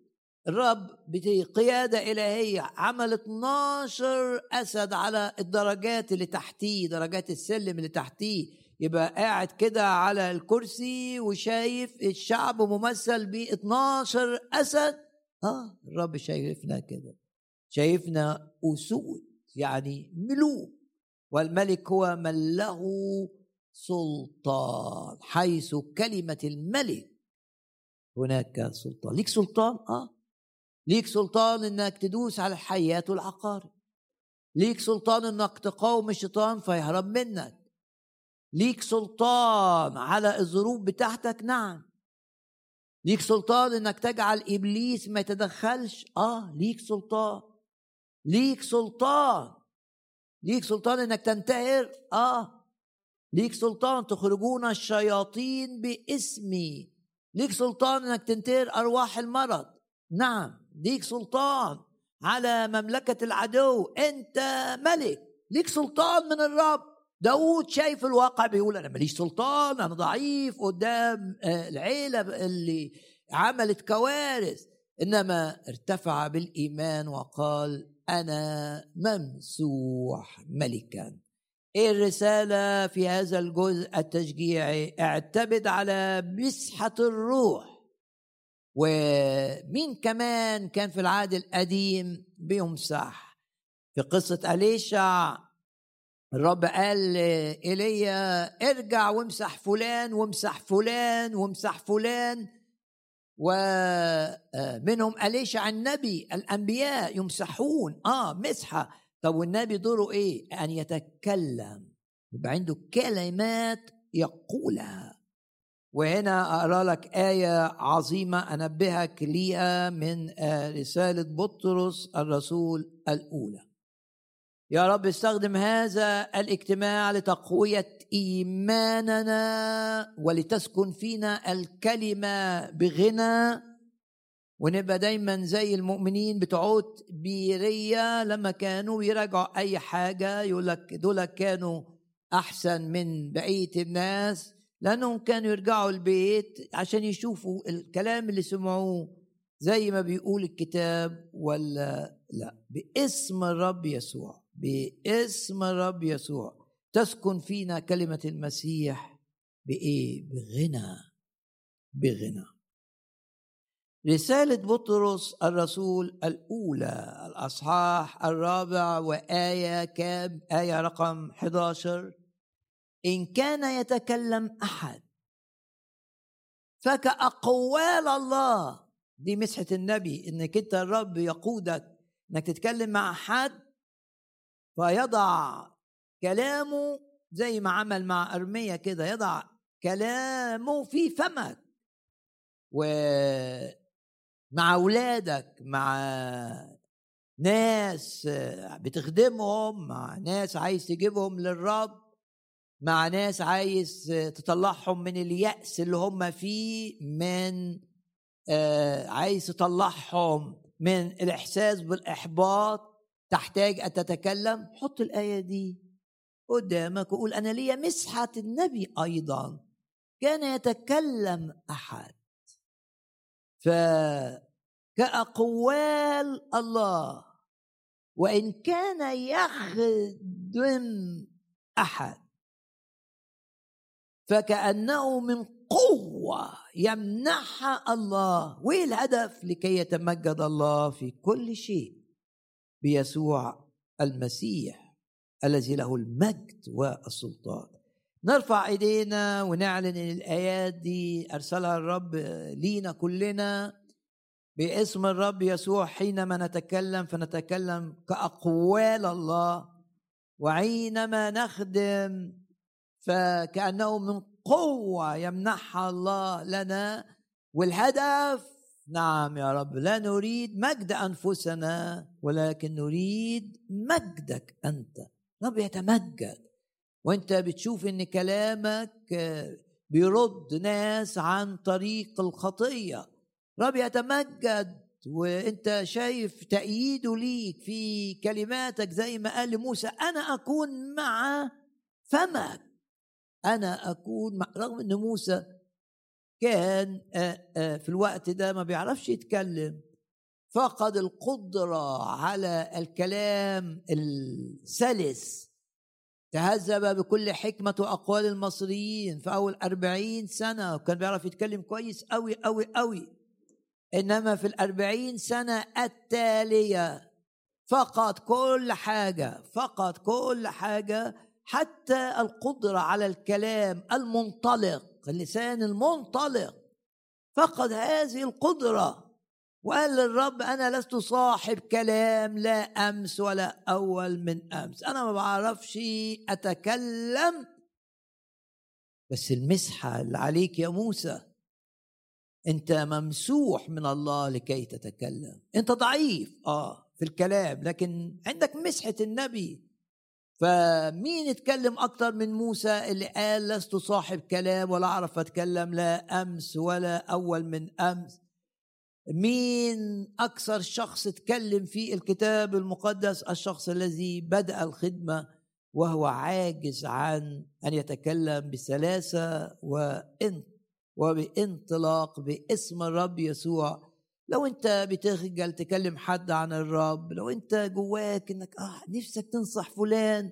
الرب بقيادة إلهية عمل 12 أسد على الدرجات اللي تحتيه درجات السلم اللي تحتيه. يبقى قاعد كده على الكرسي وشايف الشعب ممثل ب 12 أسد. آه الرب شايفنا كده. شايفنا أسود يعني ملوك والملك هو من له سلطان حيث كلمة الملك هناك سلطان. ليك سلطان؟ آه. ليك سلطان إنك تدوس على الحيات والعقارب. ليك سلطان إنك تقاوم الشيطان فيهرب منك. ليك سلطان على الظروف بتاعتك؟ نعم. ليك سلطان إنك تجعل إبليس ما يتدخلش؟ آه ليك سلطان. ليك سلطان. ليك سلطان إنك تنتهر آه. ليك سلطان تخرجون الشياطين باسمي. ليك سلطان إنك تنتهر أرواح المرض. نعم. ليك سلطان على مملكة العدو. أنت ملك. ليك سلطان من الرب. داود شايف الواقع بيقول أنا ماليش سلطان أنا ضعيف قدام آه، العيلة اللي عملت كوارث. إنما ارتفع بالإيمان وقال أنا ممسوح ملكا. إيه الرسالة في هذا الجزء التشجيعي؟ اعتمد على مسحة الروح. ومين كمان كان في العهد القديم بيمسح في قصة أليشع الرب قال ايليا ارجع وامسح فلان وامسح فلان وامسح فلان. ومنهم أليشع النبي؟ الأنبياء يمسحون. آه مسحة. طب والنبي دوره إيه؟ أن يتكلم. يبقى عنده كلمات يقولها. وهنا أقرأ لك آية عظيمة أنبهك ليها من رسالة بطرس الرسول الأولى. يا رب استخدم هذا الاجتماع لتقوية إيماننا ولتسكن فينا الكلمة بغنى. ونبقى دايما زي المؤمنين بتوع بيرية لما كانوا يراجعوا أي حاجة يقول لك دول كانوا أحسن من بقية الناس لأنهم كانوا يرجعوا البيت عشان يشوفوا الكلام اللي سمعوه زي ما بيقول الكتاب ولا لأ. باسم الرب يسوع. باسم الرب يسوع. تسكن فينا كلمة المسيح بإيه؟ بغنى. بغنى. رسالة بطرس الرسول الأولى الأصحاح الرابع وآية كام؟ آية رقم 11 إن كان يتكلم أحد فكأقوال الله. دي مسحة النبي إنك أنت الرب يقودك إنك تتكلم مع حد فيضع كلامه زي ما عمل مع أرمية كده يضع كلامه في فمك. ومع أولادك مع ناس بتخدمهم مع ناس عايز تجيبهم للرب مع ناس عايز تطلعهم من اليأس اللي هم فيه من آه، عايز تطلعهم من الإحساس بالإحباط. تحتاج أن تتكلم حط الآية دي قدامك وقول أنا لي مسحة النبي أيضا. كان يتكلم أحد. فكأقوال الله. وإن كان يخدم أحد. فكأنه من قوة يمنحها الله. وإيه الهدف؟ لكي يتمجد الله في كل شيء. بيسوع المسيح الذي له المجد والسلطان. نرفع إيدينا ونعلن إن الآيات دي أرسلها الرب لينا كلنا باسم الرب يسوع حينما نتكلم فنتكلم كأقوال الله وحينما نخدم فكأنه من قوة يمنحها الله لنا والهدف نعم يا رب لا نريد مجد أنفسنا ولكن نريد مجدك أنت. رب يتمجد. وأنت بتشوف إن كلامك بيرد ناس عن طريق الخطية. رب يتمجد وأنت شايف تأييده ليك في كلماتك زي ما قال لموسى أنا أكون مع فمك. أنا أكون مع رغم إن موسى كان في الوقت ده ما بيعرفش يتكلم فقد القدرة على الكلام السلس تهذب بكل حكمة وأقوال المصريين في أول أربعين سنة وكان بيعرف يتكلم كويس أوي أوي أوي. إنما في الأربعين سنة التالية فقد كل حاجة فقد كل حاجة حتى القدرة على الكلام المنطلق. اللسان المنطلق. فقد هذه القدرة. وقال للرب أنا لست صاحب كلام لا أمس ولا أول من أمس. أنا ما بعرفش أتكلم. بس المسحة اللي عليك يا موسى أنت ممسوح من الله لكي تتكلم. أنت ضعيف آه في الكلام لكن عندك مسحة النبي. فمين اتكلم أكتر من موسى اللي قال لست صاحب كلام ولا أعرف أتكلم؟ لا أمس ولا أول من أمس. مين أكثر شخص اتكلم في الكتاب المقدس؟ الشخص الذي بدأ الخدمة وهو عاجز عن أن يتكلم بسلاسة وبإنطلاق باسم الرب يسوع. لو انت بتخجل تكلم حد عن الرب لو انت جواك انك آه نفسك تنصح فلان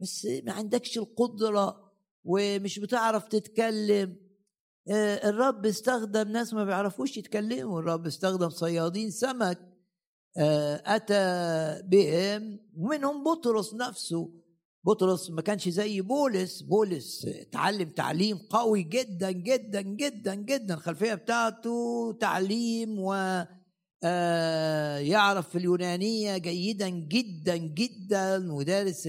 بس ما عندكش القدرة ومش بتعرف تتكلم آه الرب استخدم ناس ما بيعرفوش يتكلموا الرب استخدم صيادين سمك آه أتى بهم ومنهم بطرس نفسه بطرس ما كانش زي بولس. بولس اتعلم تعليم قوي جدا جدا جدا جدا. الخلفية بتاعته تعليم و آه، يعرف في اليونانية جيدا جدا جدا ودارس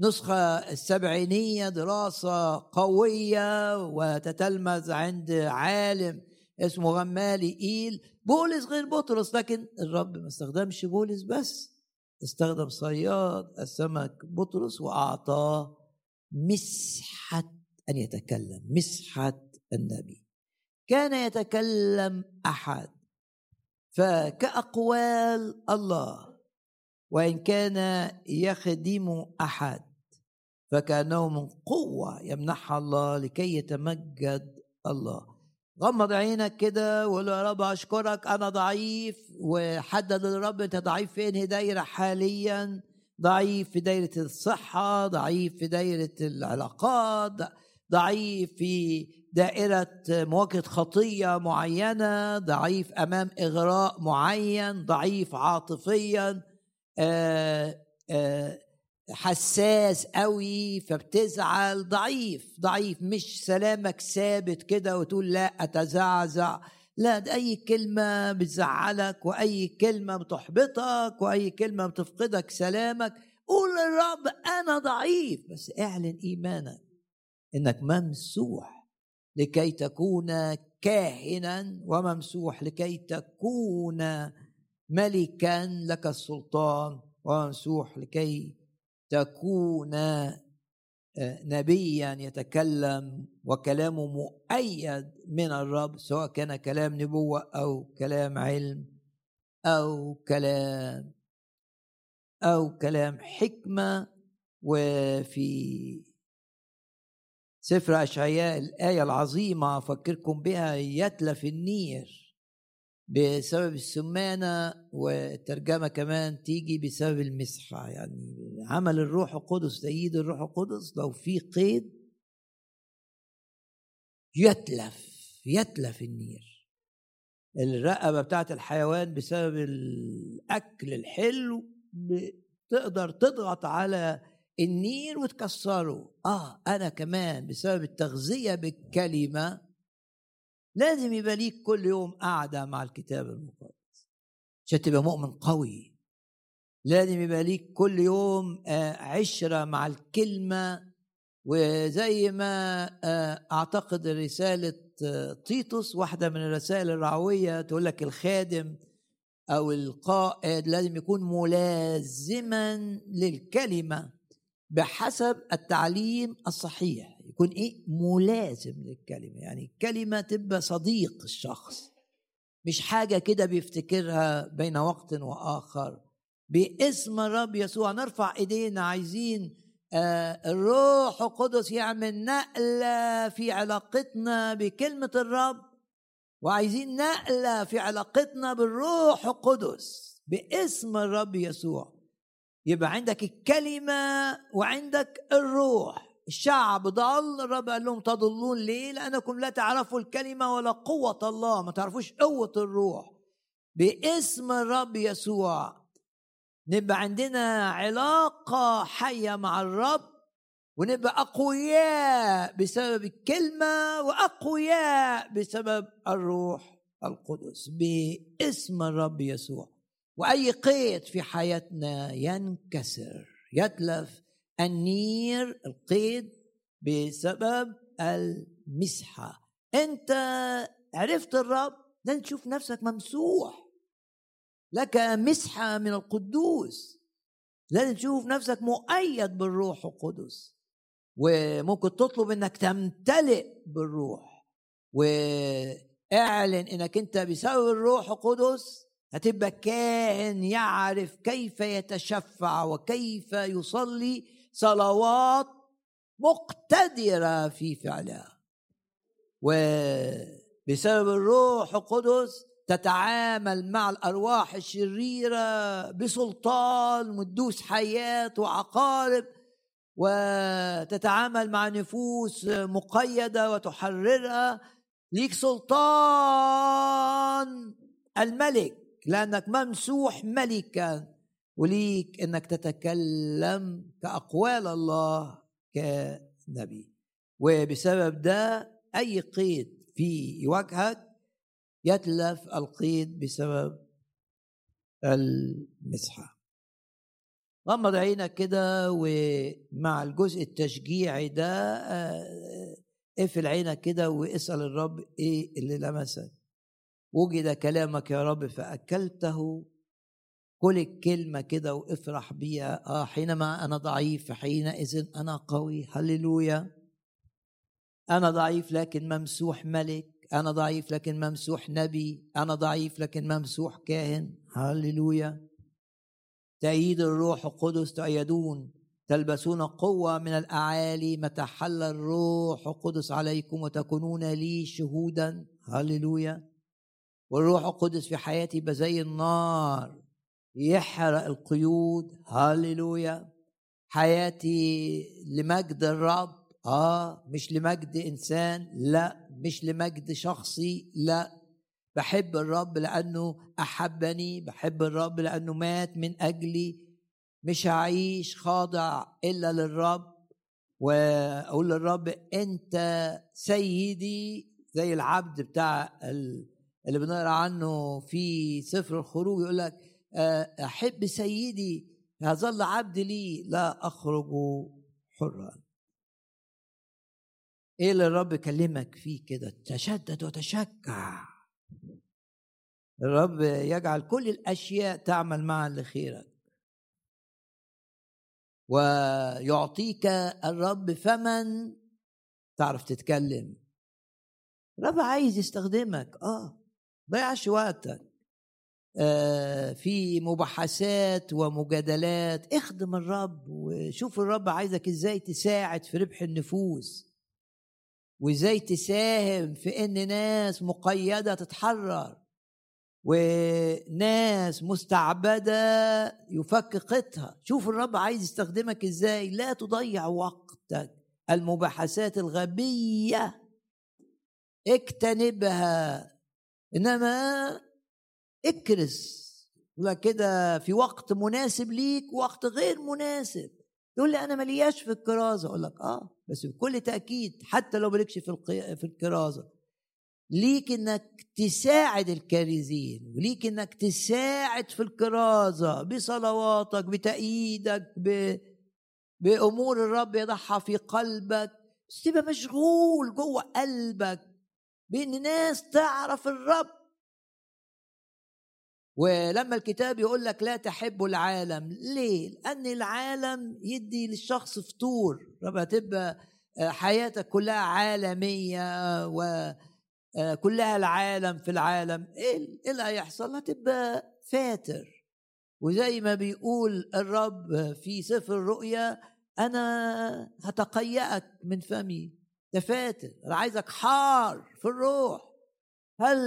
النسخة السبعينية دراسة قوية وتتلمذ عند عالم اسمه غمالي إيل. بولس غير بطرس لكن الرب ما استخدمش بولس بس. استخدم صياد السمك بطرس وأعطاه مسحة أن يتكلم مسحة النبي. كان يتكلم أحد. فكأقوال الله وإن كان يخدم أحد فكأنه من قوة يمنحها الله لكي يتمجد الله. غمض عينك كده وقول يا رب أشكرك أنا ضعيف. وحدد للرب أنت ضعيف في أنهي دايرة حاليا؟ ضعيف في دايرة الصحة ضعيف في دايرة العلاقات ضعيف في دائرة مواجهه خطية معينة ضعيف أمام إغراء معين ضعيف عاطفيا. آآ آآ حساس قوي فبتزعل ضعيف ضعيف مش سلامك ثابت كده وتقول لا أتزعزع. لا ده أي كلمة بتزعلك وأي كلمة بتحبطك وأي كلمة بتفقدك سلامك. قول للرب أنا ضعيف. بس اعلن إيمانك إنك ممسوح لكي تكون كاهنا وممسوح لكي تكون ملكا لك السلطان وممسوح لكي تكون آه، نبيا يتكلم وكلامه مؤيد من الرب سواء كان كلام نبوة أو كلام علم أو كلام أو كلام حكمة. وفي سفر أشعياء الآية العظيمة أفكركم بها يتلف النير. بسبب السمانة والترجمة كمان تيجي بسبب المسحة. يعني عمل الروح القدس تأييد الروح القدس لو في قيد يتلف يتلف النير. الرقبة بتاعت الحيوان بسبب الأكل الحلو تقدر تضغط على النير وتكسره. آه أنا كمان بسبب التغذية بالكلمة لازم يبقى ليك كل يوم قاعدة مع الكتاب المقدس عشان تبقى مؤمن قوي. لازم يبقى ليك كل يوم آه، عشرة مع الكلمة وزي ما آه، أعتقد رسالة آه، تيتوس واحدة من الرسائل الرعوية تقول لك الخادم أو القائد لازم يكون ملازما للكلمة بحسب التعليم الصحيح. يكون إيه؟ ملازم للكلمة. يعني الكلمة تبقى صديق الشخص. مش حاجة كده بيفتكرها بين وقت وآخر. باسم الرب يسوع نرفع إيدينا عايزين آه الروح القدس يعمل نقلة في علاقتنا بكلمة الرب. وعايزين نقلة في علاقتنا بالروح القدس. باسم الرب يسوع. يبقى عندك الكلمة وعندك الروح. الشعب ضل الرب قال لهم تضلون ليه؟ لأنكم لا تعرفوا الكلمة ولا قوة الله. ما تعرفوش قوة الروح. باسم الرب يسوع. نبقى عندنا علاقة حية مع الرب ونبقى أقوياء بسبب الكلمة وأقوياء بسبب الروح القدس. باسم الرب يسوع. وأي قيد في حياتنا ينكسر يتلف النير القيد بسبب المسحة. أنت عرفت الرب لن تشوف نفسك ممسوح. لك مسحة من القدوس. لازم تشوف نفسك مؤيد بالروح القدس. وممكن تطلب إنك تمتلئ بالروح. واعلن إنك أنت بسبب الروح القدس هتبقى كائن يعرف كيف يتشفع وكيف يصلي صلوات مقتدرة في فعلها. وبسبب الروح القدس تتعامل مع الأرواح الشريرة بسلطان وتدوس حياة وعقارب وتتعامل مع نفوس مقيدة وتحررها ليك سلطان الملك لأنك ممسوح ملكا. وليك إنك تتكلم كأقوال الله كنبي. وبسبب ده أي قيد في وجهك يتلف القيد بسبب المسحة. غمض عينك كده ومع الجزء التشجيعي ده آه، اقفل عينك كده واسأل الرب إيه اللي لمسك. وجد كلامك يا رب فأكلته كل الكلمة كده وافرح بيها. آه حينما أنا ضعيف حينئذ أنا قوي. هللويا. أنا ضعيف لكن ممسوح ملك. أنا ضعيف لكن ممسوح نبي. أنا ضعيف لكن ممسوح كاهن. هللويا. تأييد الروح القدس تأيدون تلبسون قوة من الأعالي. متى حل الروح القدس عليكم وتكونون لي شهودا. هللويا. والروح القدس في حياتي يبقى زي النار. يحرق القيود. هللويا حياتي لمجد الرب. آه مش لمجد إنسان. لا مش لمجد شخصي. لا. بحب الرب لأنه أحبني. بحب الرب لأنه مات من أجلي. مش هعيش خاضع إلا للرب. وأقول للرب أنت سيدي زي العبد بتاع اللي بنقرأ عنه في سفر الخروج. يقول لك آه، أحب سيدي يظل عبد لي لا أخرج حرا. إيه اللي الرب كلمك فيه كده؟ تشدد وتشجع. الرب يجعل كل الأشياء تعمل معا لخيرك. ويعطيك الرب فمن تعرف تتكلم. الرب عايز يستخدمك. آه ضيعش وقتك. في مباحثات ومجادلات. اخدم الرب وشوف الرب عايزك إزاي تساعد في ربح النفوس. وازاي تساهم في ان ناس مقيدة تتحرر. وناس مستعبدة يفك قطها شوف الرب عايز يستخدمك إزاي. لا تضيع وقتك. المباحثات الغبية. اجتنبها. إنما اكرس لا كده في وقت مناسب ليك وقت غير مناسب. تقول لي أنا ملياش في الكرازة. أقول لك آه بس بكل تأكيد حتى لو مالكش في في الكرازة. ليك إنك تساعد الكارزين وليك إنك تساعد في الكرازة بصلواتك بتأييدك ب... بأمور الرب يضعها في قلبك. بس تبقى مشغول جوه قلبك بإن ناس تعرف الرب. ولما الكتاب يقول لك لا تحب العالم ليه؟ لأن العالم يدي للشخص فطور. ربما تبقى حياتك كلها عالمية وكلها العالم في العالم. إيه اللي هيحصل؟ هتبقى فاتر. وزي ما بيقول الرب في سفر الرؤيا أنا هتقيأك من فمي. تفاتر أنا عايزك حار في الروح. هل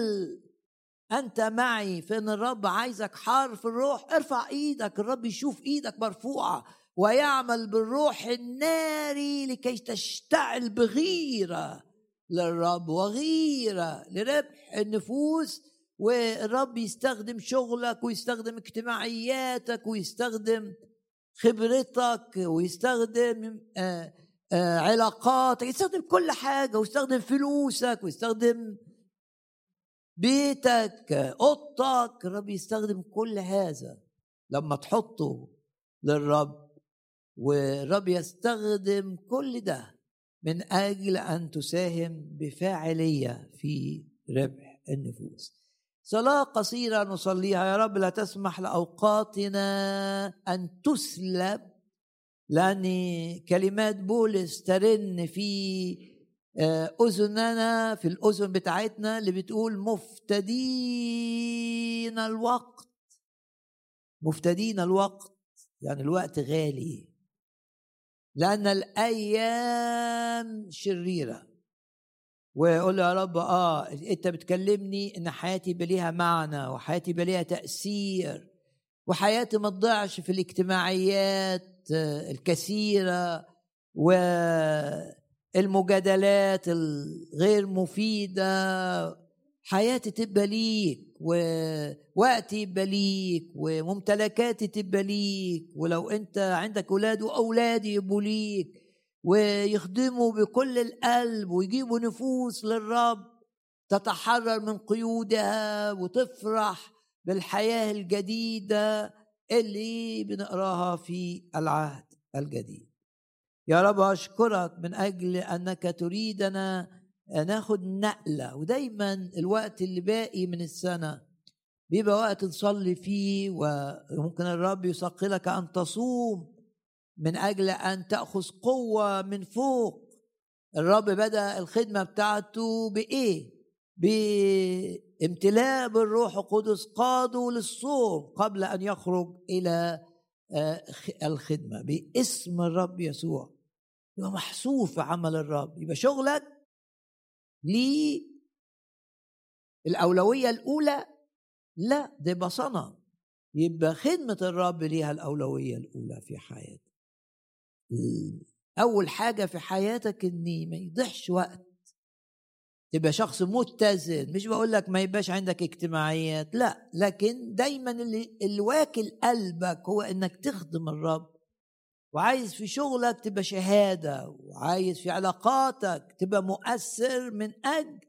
أنت معي في إن الرب عايزك حار في الروح. ارفع إيدك الرب يشوف إيدك مرفوعة ويعمل بالروح الناري لكي تشتعل بغيرة للرب وغيرة لربح النفوس. والرب يستخدم شغلك ويستخدم اجتماعياتك ويستخدم خبرتك ويستخدم آه آه، علاقاتك يستخدم كل حاجة ويستخدم فلوسك ويستخدم بيتك أوضتك الرب يستخدم كل هذا لما تحطه للرب والرب يستخدم كل ده من أجل أن تساهم بفاعلية في ربح النفوس. صلاة قصيرة نصليها يا رب لا تسمح لأوقاتنا أن تسلب لأن كلمات بولس ترن في أذننا في الأذن بتاعتنا اللي بتقول مفتدين الوقت. مفتدين الوقت يعني الوقت غالي. لأن الأيام شريرة. ويقول يا رب آه أنت بتكلمني إن حياتي يبقى ليها معنى وحياتي يبقى ليها تأثير وحياتي ما تضيعش في الاجتماعيات الكثيرة. والمجادلات الغير مفيدة. حياتي تبقى ليك ووقتي يبقى ليك وممتلكاتي تبقى ليك ولو أنت عندك أولاد وأولادي يبقوا ليك ويخدموا بكل القلب ويجيبوا نفوس للرب تتحرر من قيودها وتفرح بالحياة الجديدة اللي بنقراها في العهد الجديد. يا رب أشكرك من أجل أنك تريدنا ناخد نقلة ودايما الوقت اللي باقي من السنة بيبقى وقت نصلي فيه وممكن الرب يثقلك أن تصوم من أجل أن تأخذ قوة من فوق. الرب بدأ الخدمة بتاعته بإيه؟ بامتلاء بالروح القدس قاده للصوم قبل أن يخرج إلى آه، الخدمة باسم الرب يسوع. يبقى محصور في عمل الرب يبقى شغلك ليه؟ الأولوية الأولى؟ لا ده يبقى صنم يبقى خدمة الرب ليها الأولوية الأولى في حياتك. أول حاجة في حياتك إن ما يضيعش وقت. تبقى شخص متزن مش بقول لك ما يبقاش عندك اجتماعيات لا لكن دايما اللي, اللي واكل قلبك هو إنك تخدم الرب. وعايز في شغلك تبقى شهادة وعايز في علاقاتك تبقى مؤثر من أجل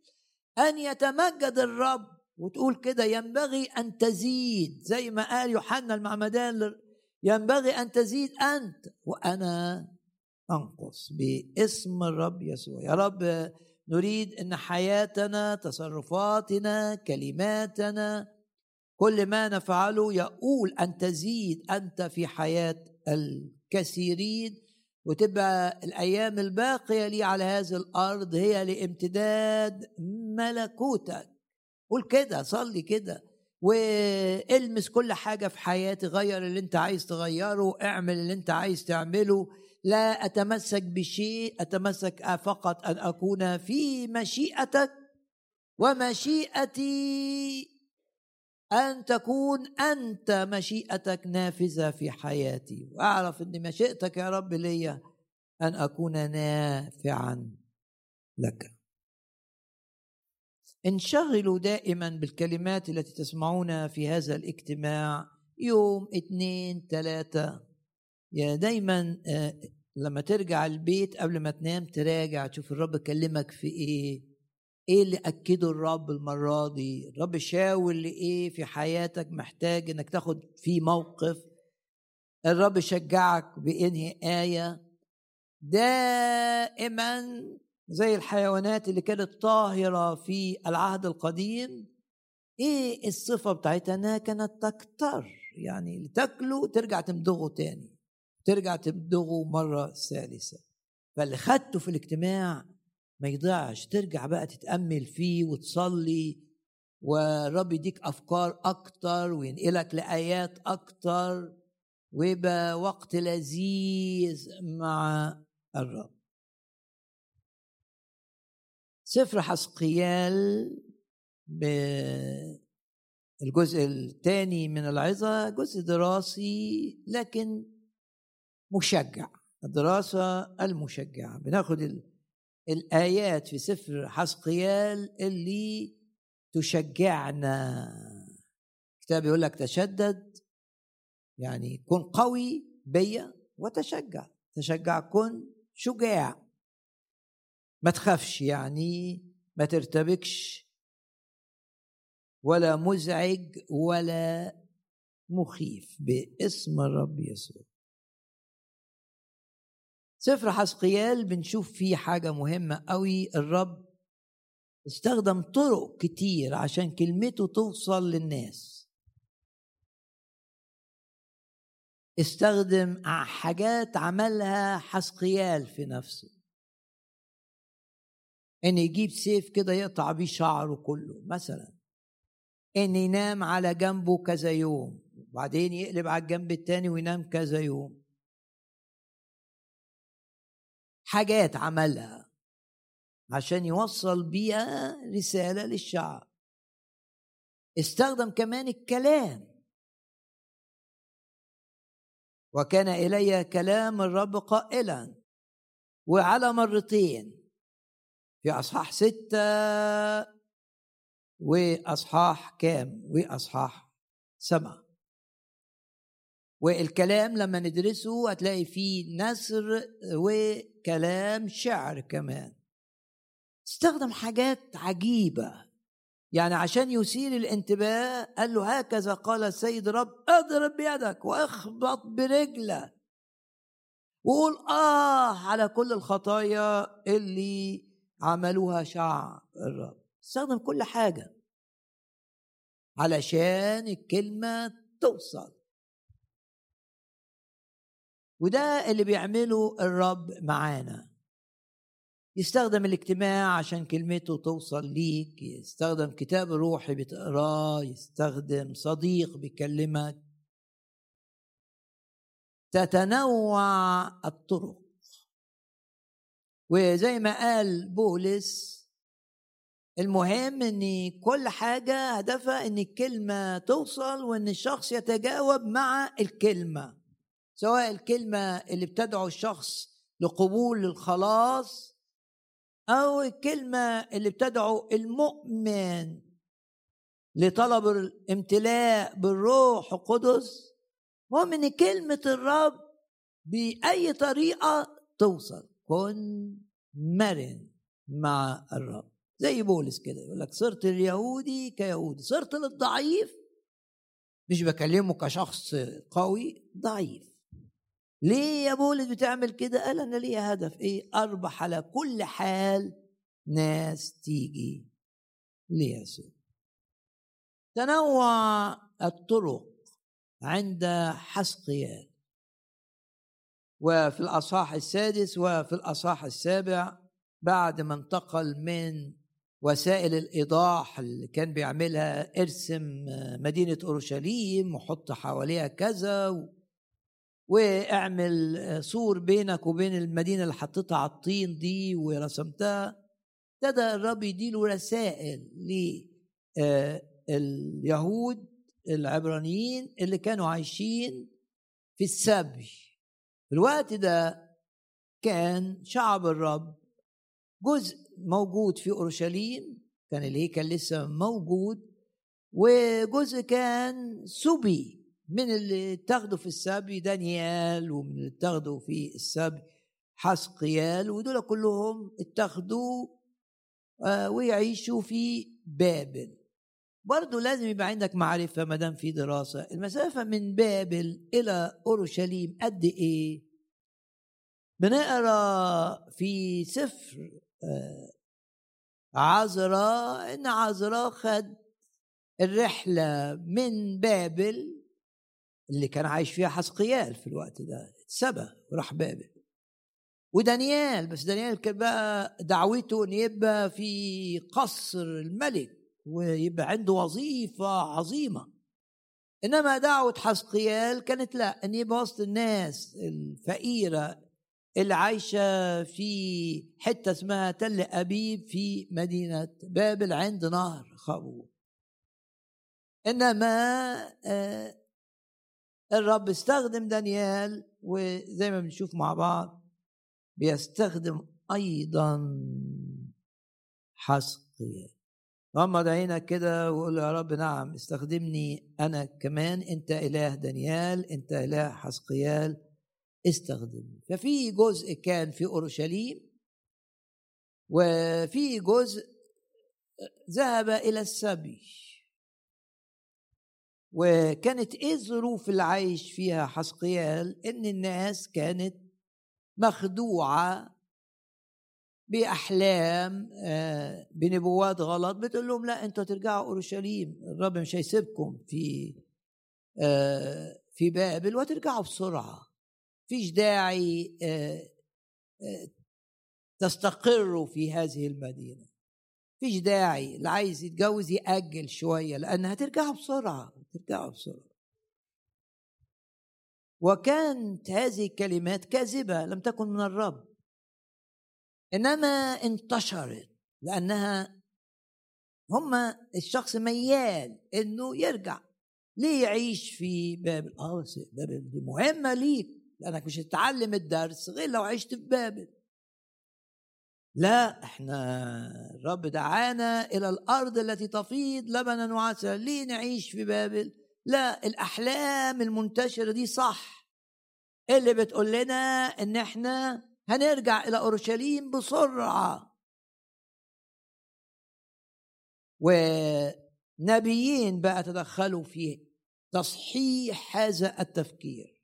أن يتمجد الرب وتقول كده ينبغي أن تزيد. زي ما قال يوحنا المعمدان ينبغي أن تزيد أنت وأنا أنقص باسم الرب يسوع. يا رب نريد إن حياتنا تصرفاتنا كلماتنا كل ما نفعله يقول أن تزيد أنت في حياة الكثيرين وتبقى الأيام الباقية لي على هذه الأرض هي لامتداد ملكوتك. قول كده صلي كده والمس كل حاجة في حياتي غير اللي أنت عايز تغيره اعمل اللي أنت عايز تعمله لا أتمسك بشيء أتمسك فقط أن أكون في مشيئتك ومشيئتي أن تكون أنت مشيئتك نافذة في حياتي. وأعرف ان مشيئتك يا رب ليا أن أكون نافعا لك. انشغلوا دائما بالكلمات التي تسمعونها في هذا الاجتماع يوم اثنين ثلاثة. يا دايما آه، لما ترجع البيت قبل ما تنام تراجع تشوف الرب كلمك في إيه. إيه اللي أكده الرب المرة دي؟ الرب شاور لايه في حياتك محتاج إنك تاخد فيه موقف؟ الرب شجعك بإنهي آية؟ دائما زي الحيوانات اللي كانت طاهرة في العهد القديم إيه الصفة بتاعتها؟ إنها كانت تكتر يعني تاكله ترجع تمضغه تاني ترجع تمضغه مرة ثالثة. فاللي خدته في الاجتماع ما يضيعش ترجع بقى تتأمل فيه وتصلي والرب يديك أفكار أكتر وينقلك لآيات أكتر ويبقى وقت لذيذ مع الرب. سفر حسقيال بالجزء الثاني من العظة جزء دراسي لكن مشجع الدراسة المشجعة. بناخد الآيات في سفر حسقيال اللي تشجعنا. الكتاب يقول لك تشدد يعني كن قوي بيا وتشجع. تشجع كن شجاع. ما تخافش يعني ما ترتبكش. ولا مزعج ولا مخيف باسم الرب يسوع. سفر حسقيال بنشوف فيه حاجة مهمة قوي الرب استخدم طرق كتير عشان كلمته توصل للناس. استخدم حاجات عملها حسقيال في نفسه. إن يجيب سيف كده يقطع بيه شعره كله مثلا. إن ينام على جنبه كذا يوم وبعدين يقلب على الجنب التاني وينام كذا يوم. حاجات عملها عشان يوصل بيها رسالة للشعب. استخدم كمان الكلام. وكان إلي كلام الرب قائلا وعلى مرتين في أصحاح ستة وأصحاح كام؟ وأصحاح سبعة. والكلام لما ندرسه هتلاقي فيه نثر وكلام شعر كمان. استخدم حاجات عجيبة. يعني عشان يثير الانتباه قال له هكذا قال السيد رب اضرب بيدك واخبط برجلك. وقول آه على كل الخطايا اللي عملوها شعب الرب. استخدم كل حاجة علشان الكلمة توصل. وده اللي بيعمله الرب معانا. يستخدم الاجتماع عشان كلمته توصل ليك يستخدم كتاب روحي بتقراه يستخدم صديق بيكلمك. تتنوع الطرق. وزي ما قال بولس المهم إن كل حاجة هدفها إن الكلمة توصل وإن الشخص يتجاوب مع الكلمة. سواء الكلمة اللي بتدعو الشخص لقبول الخلاص أو الكلمة اللي بتدعو المؤمن لطلب الامتلاء بالروح القدس المهم ان كلمة الرب بأي طريقة توصل. كن مرن مع الرب. زي بولس كده يقول لك صرت اليهودي كيهودي صرت للضعيف مش بكلمه كشخص قوي ضعيف. ليه يا بولس بتعمل كده؟ قال أنا ليا هدف. إيه؟ أربح على كل حال ناس تيجي. ليسوع تنوع الطرق عند حسقيال. وفي الأصحاح السادس وفي الأصحاح السابع بعد ما انتقل من وسائل الإيضاح اللي كان بيعملها ارسم مدينة أورشليم وحط حواليها كذا. واعمل سور بينك وبين المدينة اللي حطيتها على الطين دي ورسمتها. ابتدى الرب يديله رسائل لليهود العبرانيين اللي كانوا عايشين في السبي. في الوقت ده كان شعب الرب جزء موجود في أورشليم كان الهيكل لسه موجود وجزء كان سبي. من اللي اتخذوا في السبي دانيال ومن اللي اتخذوا في السبي حسقيال ودول كلهم اتخذوا ويعيشوا في بابل. برضه لازم يبقى عندك معرفة ما دام في دراسة. المسافة من بابل إلى أورشليم قد إيه؟ بنقرأ في سفر عذراء إن عذراء خد الرحلة من بابل اللي كان عايش فيها حسقيال في الوقت ده اتسبى وراح بابل. ودانيال بس دانيال كان بقى دعوته إن يبقى في قصر الملك ويبقى عنده وظيفة عظيمة. إنما دعوة حسقيال كانت لا إن يبقى وسط الناس الفقيرة اللي عايشة في حتة اسمها تل أبيب في مدينة بابل عند نهر خابور إنما الرب استخدم دانيال وزي ما بنشوف مع بعض بيستخدم أيضا حسقيال. غمض عينك كده وقول يا رب نعم استخدمني أنا كمان أنت إله دانيال أنت إله حسقيال استخدم ففي جزء كان في أورشليم وفي جزء ذهب إلى السبي. وكانت إيه الظروف اللي عايش فيها حسقيال؟ إن الناس كانت مخدوعة بأحلام بنبوات غلط. بتقول لهم لا أنتوا ترجعوا أورشليم الرب مش هيسيبكم في في بابل وترجعوا بسرعة. فيش داعي تستقروا في هذه المدينة. فيش داعي اللي عايز يتجوز يأجل شوية لأن هترجعوا بسرعة. هترجعوا بسرعة وكانت هذه الكلمات كاذبة لم تكن من الرب. إنما انتشرت لأنها هم الشخص ميال إنه يرجع ليه يعيش في بابل آه بابل دي مهمة ليك لأنك مش هتتعلم الدرس غير لو عشت في بابل. لا إحنا الرب دعانا إلى الأرض التي تفيض لبنا وعسل ليه نعيش في بابل. لا الأحلام المنتشرة دي صح. اللي بتقول لنا إن إحنا هنرجع إلى أورشليم بسرعة. ونبيين بقى تدخلوا في تصحيح هذا التفكير.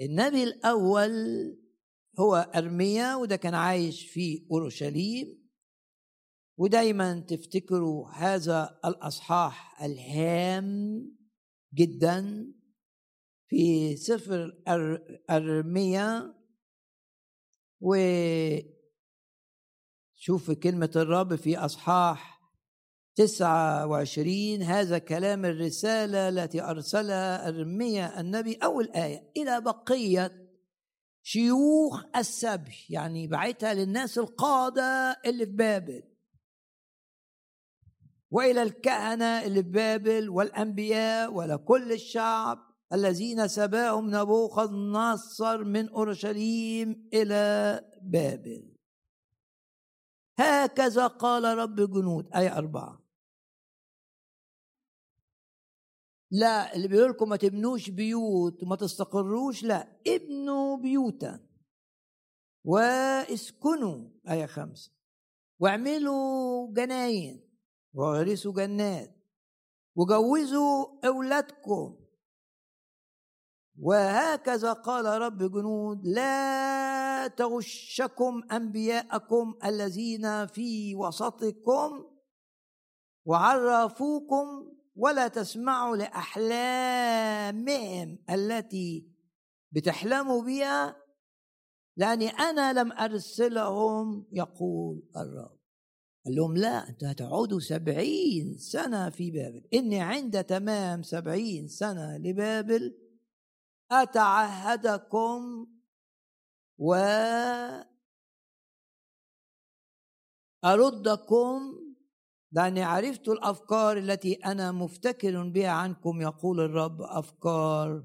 النبي الأول هو أرميا وده كان عايش في أورشليم. ودايما تفتكروا هذا الأصحاح الهام جدا؟ في سفر أرميا. و شوف كلمة الرب في أصحاح تسعة وعشرين. هذا كلام الرسالة التي أرسلها أرميا النبي أول آية إلى بقية شيوخ السبي يعني بعتها للناس القادة اللي في بابل. وإلى الكهنة اللي في بابل والأنبياء ولكل الشعب الذين سباهم نبوخذ نصر من أورشليم إلى بابل. هكذا قال رب جنود أي أربعة. لا اللي بيقول لكم ما تبنوش بيوت وما تستقروش لا ابنوا بيوتا. واسكنوا آية خمسة. واعملوا جناين وغرسوا جنات وجوزوا أولادكم. وهكذا قال رب جنود لا تغشكم أنبياءكم الذين في وسطكم وعرفوكم ولا تسمعوا لأحلامهم التي بتحلموا بها لأني أنا لم أرسلهم يقول الرب. قال لهم لا أنتوا هتقعدوا سبعين سنة في بابل. إني عند تمام سبعين سنة لبابل أتعهدكم و أردكم لأني عرفت الأفكار التي أنا مفتكر بها عنكم يقول الرب أفكار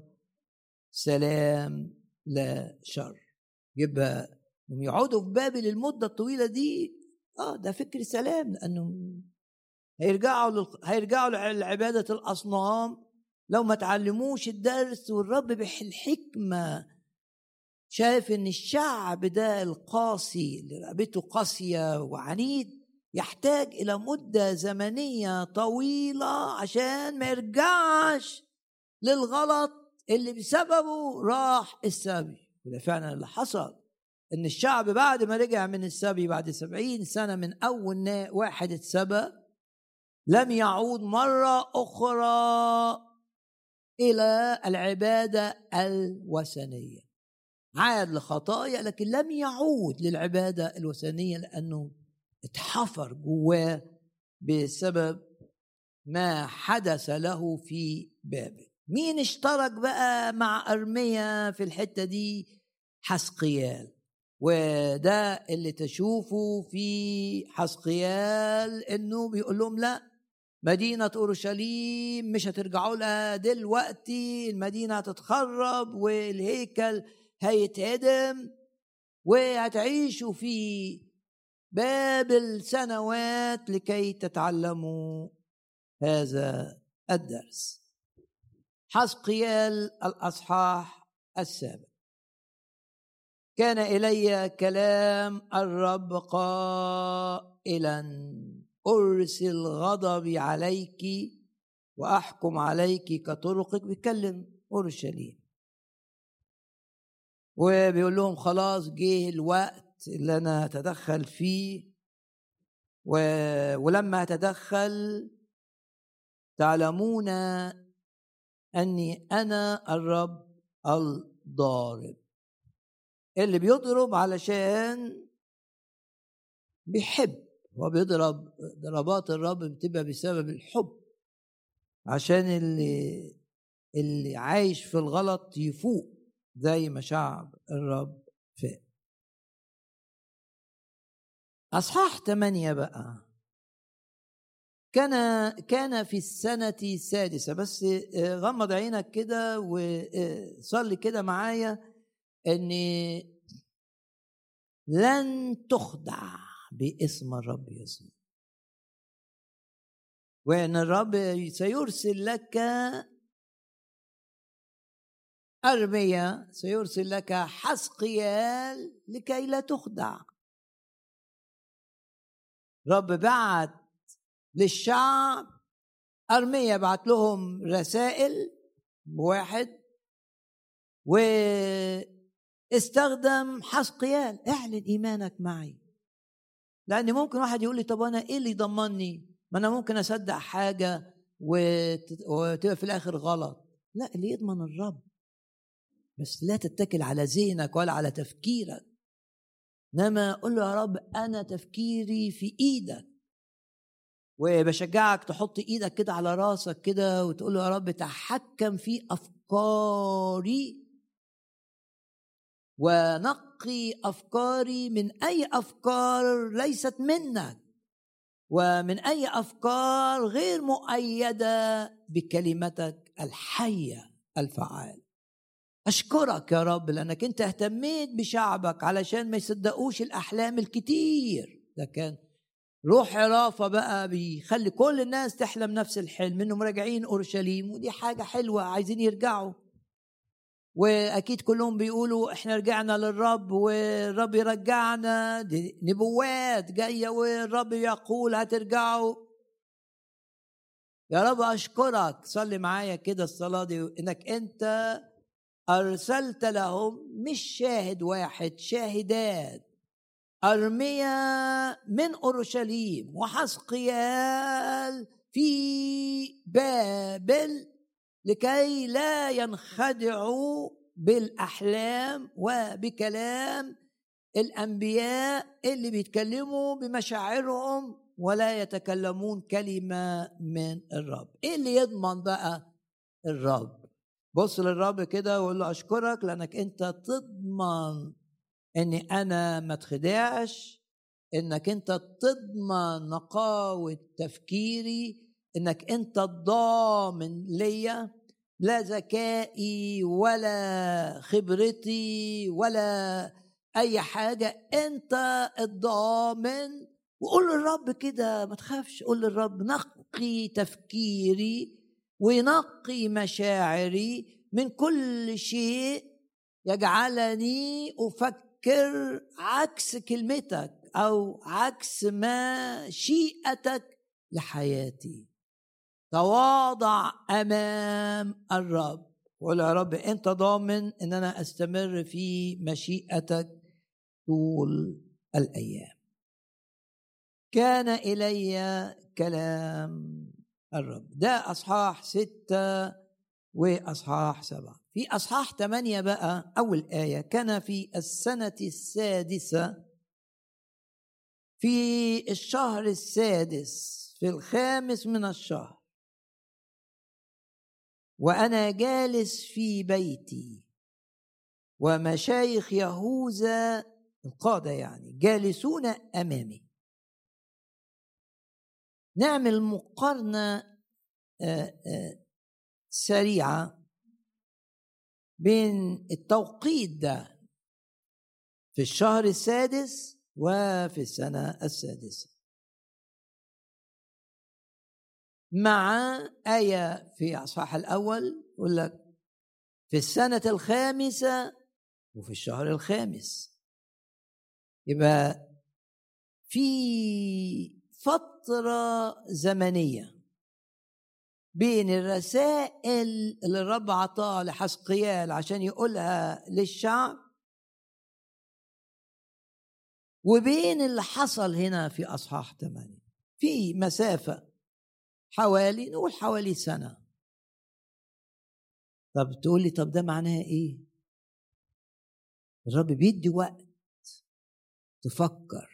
سلام لا شر. يبقى يقعدوا في بابل المدة الطويلة دي آه ده فكر سلام لأنهم هيرجعوا لل... هيرجعوا لعبادة الأصنام. لو ما تعلموش الدرس والرب بالحكمة شايف إن الشعب ده القاسي اللي رقبته قاسية وعنيد يحتاج إلى مدة زمنية طويلة عشان ما يرجعش للغلط اللي بسببه راح السبي. وده فعلا اللي حصل إن الشعب بعد ما رجع من السبي بعد سبعين سنة من أول واحد اتسبى لم يعود مرة أخرى إلى العبادة الوثنية. عاد لخطايا لكن لم يعود للعبادة الوثنية لأنه اتحفر جواه بسبب ما حدث له في بابل مين اشترك بقى مع أرميا في الحتة دي؟ حسقيال. وده اللي تشوفه في حسقيال إنه بيقول لهم لا مدينة أورشليم مش هترجعوا لها دلوقتي المدينة هتتخرب والهيكل هيتهدم وهتعيشوا في بابل سنوات لكي تتعلموا هذا الدرس. حسقيال الأصحاح السابع كان إلي كلام الرب قائلا أرسل غضبي عليك وأحكم عليك كطرقك بيتكلم أورشليم. وبيقول لهم خلاص جه الوقت اللي أنا اتدخل فيه و... ولما اتدخل تعلمون أني أنا الرب الضارب. اللي بيضرب علشان بيحب هو بيضرب ضربات الرب بتبقى بسبب الحب. عشان اللي اللي عايش في الغلط يفوق زي ما شعب الرب فاق. أصحاح ثمانية بقى. كان كان في السنة السادسة بس آه، غمض عينك كده وصلي كده معايا إن لن تخدع باسم الرب يسوع. وإن الرب سيرسل لك أرميا سيرسل لك حسقيال لكي لا تخدع. رب بعت للشعب أرميا بعت لهم رسائل واحد واستخدم حسقيال اعلن إيمانك معي. لأن ممكن واحد يقول لي طب أنا إيه اللي يضمني؟ ما أنا ممكن أصدق حاجة وتبقى في الآخر غلط. لا اللي يضمن الرب. بس لا تتكل على ذهنك ولا على تفكيرك. إنما قل له يا رب أنا تفكيري في إيدك. وبشجعك تحط إيدك كده على راسك كده وتقول له يا رب تحكم في أفكاري. ونقي أفكاري من أي أفكار ليست منك. ومن أي أفكار غير مؤيدة بكلمتك الحية الفعال أشكرك يا رب لأنك أنت اهتميت بشعبك علشان ما يصدقوش الأحلام الكتير. ده كان روح عرافة بقى بيخلي كل الناس تحلم نفس الحلم إنهم راجعين أورشليم ودي حاجة حلوة عايزين يرجعوا. وأكيد كلهم بيقولوا إحنا رجعنا للرب والرب يرجعنا. دي نبوات جاية والرب يقول هترجعوا. يا رب أشكرك. صلي معايا كده الصلاة دي. إنك أنت أرسلت لهم مش شاهد واحد شاهدات. أرميا من أورشليم وحسقيال في بابل لكي لا ينخدعوا بالأحلام وبكلام الأنبياء اللي بيتكلموا بمشاعرهم ولا يتكلمون كلمة من الرب. إيه اللي يضمن بقى الرب؟ بص للرب كده وقول له أشكرك لأنك أنت تضمن اني أنا ما اتخدعش إنك أنت تضمن نقاوة تفكيري إنك أنت الضامن ليا لا ذكائي ولا خبرتي ولا أي حاجة أنت الضامن. وقول للرب كده ما تخافش قول للرب نقي تفكيري وينقي مشاعري من كل شيء يجعلني أفكر عكس كلمتك أو عكس ما شيئتك لحياتي. تواضع أمام الرب. وقول يا رب أنت ضامن إن أنا أستمر في مشيئتك طول الأيام. كان إلي كلام الرب. ده أصحاح ستة وأصحاح سبعة. في أصحاح ثمانية بقى أول آية كان في السنة السادسة في الشهر السادس في الخامس من الشهر. وأنا جالس في بيتي ومشايخ يهوذا القادة يعني جالسون أمامي. نعمل مقارنة آه، سريعة بين التوقيت ده في الشهر السادس وفي السنة السادسة. مع آية في أصحاح الأول يقول لك في السنة الخامسة وفي الشهر الخامس. يبقى في فترة زمنية بين الرسائل اللي الرب عطاها لحسقيال عشان يقولها للشعب وبين اللي حصل هنا في أصحاح ثمانية في مسافة حوالي نقول حوالي سنة. طب تقول لي طب ده معناها إيه؟ الرب بيدي وقت تفكر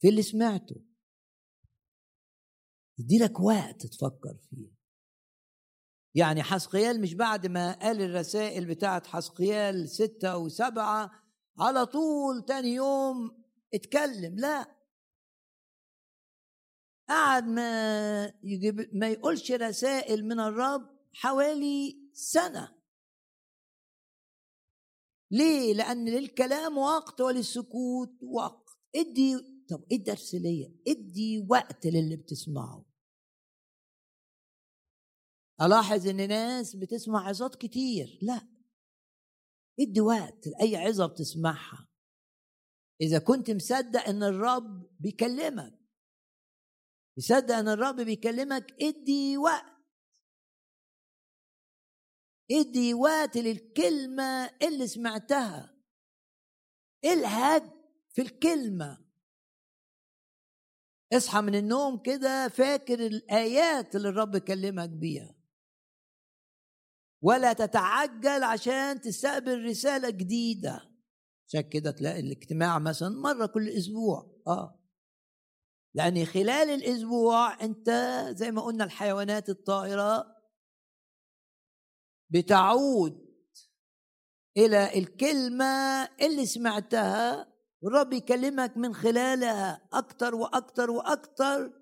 في اللي سمعته. يدي لك وقت تفكر فيه. يعني حسقيال مش بعد ما قال الرسائل بتاعت حسقيال ستة وسبعة على طول تاني يوم اتكلم. لا. قعد ما يجيب ما يقولش رسائل من الرب حوالي سنة. ليه؟ لأن للكلام وقت وللسكوت وقت. ادي طب إيه الدرس ليا؟ ادي وقت للي بتسمعه. ألاحظ إن ناس بتسمع عظات كتير. لا. ادي وقت لأي عظة بتسمعها. إذا كنت مصدق إن الرب بيكلمك. مصدق إن الرب بيكلمك ادي وقت. ادي وقت للكلمة اللي سمعتها. الهج في الكلمة. اصحى من النوم كده فاكر الآيات اللي الرب كلمك بيها. ولا تتعجل عشان تستقبل رسالة جديدة. عشان كده تلاقي الاجتماع مثلا مرة كل أسبوع. آه. لأن خلال الأسبوع أنت زي ما قلنا الحيوانات الطائرة بتعود إلى الكلمة اللي سمعتها. والرب يكلمك من خلالها أكتر وأكتر وأكتر.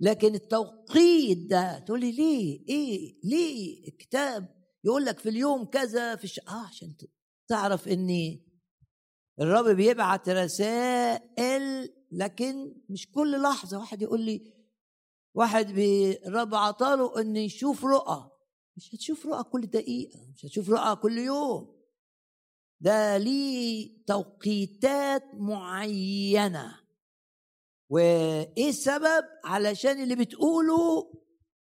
لكن التوقيت ده تقول لي ليه؟ إيه؟ ليه؟ الكتاب يقول لك في اليوم كذا في الش... آه عشان تعرف إن الرب بيبعت رسائل لكن مش كل لحظة. واحد يقول لي واحد الرب عطاله إن يشوف رؤى. مش هتشوف رؤى كل دقيقة مش هتشوف رؤى كل يوم. ده ليه توقيتات معينة. وإيه السبب؟ علشان اللي بتقوله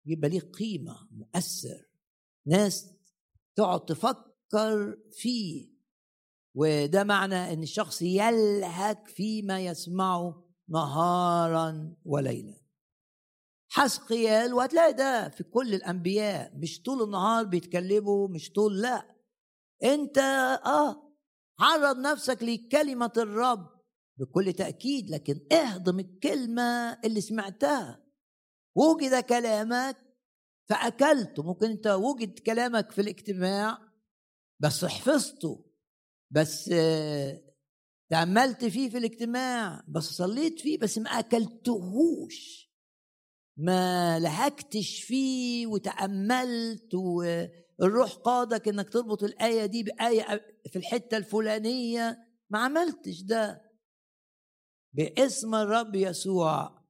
يبقى ليه قيمة مؤثر. ناس تقعد تفكر فيه. وده معنى إن الشخص يلهك فيما يسمعه نهارا وليلا. حسقيال وهتلاقي ده في كل الأنبياء. مش طول النهار بيتكلموا مش طول لأ. أنت آه عرض نفسك لكلمة الرب. بكل تأكيد لكن اهضم الكلمة اللي سمعتها. وجد كلامك فأكلته ممكن أنت وجد كلامك في الاجتماع بس حفظته بس تأملت فيه في الاجتماع بس صليت فيه بس ما أكلتهوش. ما لهكتش فيه وتأملت والروح قادك إنك تربط الآية دي بآية في الحتة الفلانية. ما عملتش ده. باسم الرب يسوع.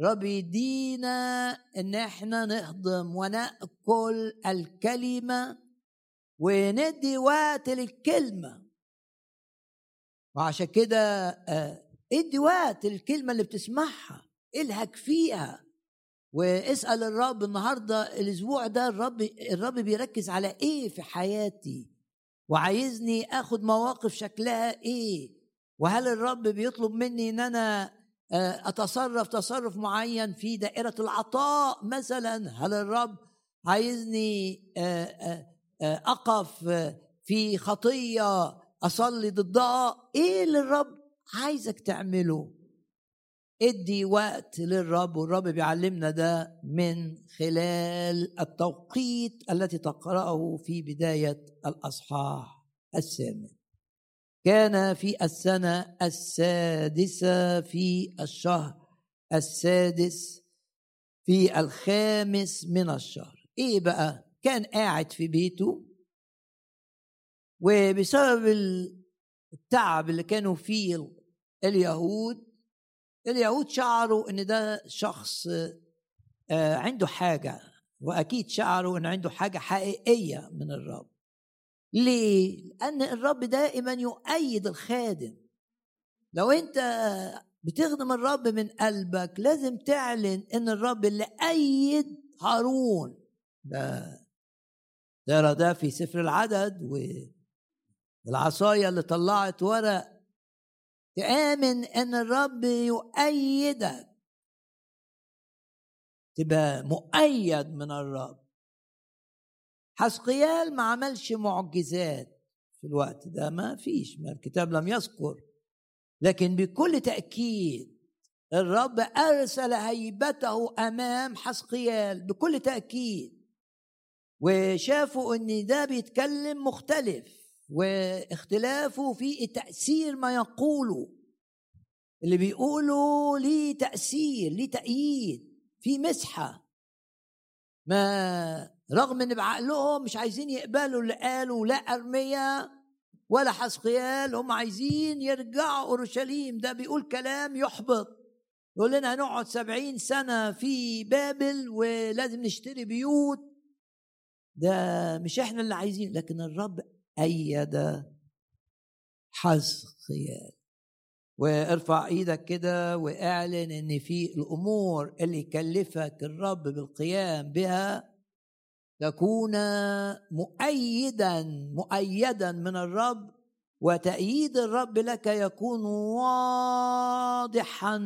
رب يدينا إن إحنا نهضم ونأكل الكلمة وندي وقت للكلمة. وعشان كده آه، ادي وقت للكلمة اللي بتسمعها الهك فيها. واسأل الرب النهارده الأسبوع ده الرب الرب بيركز على إيه في حياتي؟ وعايزني آخد مواقف شكلها إيه؟ وهل الرب بيطلب مني إن أنا آه، أتصرف تصرف معين في دائرة العطاء مثلا؟ هل الرب عايزني آه، آه، أقف في خطية أصلي ضدها؟ إيه اللي الرب عايزك تعمله؟ ادي وقت للرب والرب بيعلمنا ده من خلال التوقيت التي تقرأه في بداية الأصحاح الثامن. كان في السنة السادسة في الشهر السادس في الخامس من الشهر. إيه بقى؟ كان قاعد في بيته وبسبب التعب اللي كانوا فيه اليهود اليهود شعروا إن ده شخص آه، عنده حاجة وأكيد شعروا إن عنده حاجة حقيقية من الرب. ليه؟ لأن الرب دائما يؤيد الخادم. لو أنت بتخدم الرب من قلبك لازم تعلن إن الرب اللي أيد هارون. ده ترى ده في سفر العدد والعصاية اللي طلعت ورق تآمن إن الرب يؤيدك. تبقى مؤيد من الرب. حسقيال ما عملش معجزات في الوقت ده ما فيش ما الكتاب لم يذكر. لكن بكل تأكيد الرب أرسل هيبته أمام حسقيال بكل تأكيد. وشافوا إن ده بيتكلم مختلف واختلافه في تأثير ما يقوله. اللي بيقولوا ليه تأثير ليه تأييد في مسحة. ما رغم إن بعقلهم مش عايزين يقبلوا اللي قالوا لا أرمية ولا حسقيال هم عايزين يرجعوا أورشليم. ده بيقول كلام يحبط. يقول لنا هنقعد سبعين سنة في بابل ولازم نشتري بيوت. ده مش إحنا اللي عايزين لكن الرب أيد حسقيال. وارفع إيدك كده واعلن إن في الأمور اللي يكلفك الرب بالقيام بها تكون مؤيدا مؤيدا من الرب وتأييد الرب لك يكون واضحا.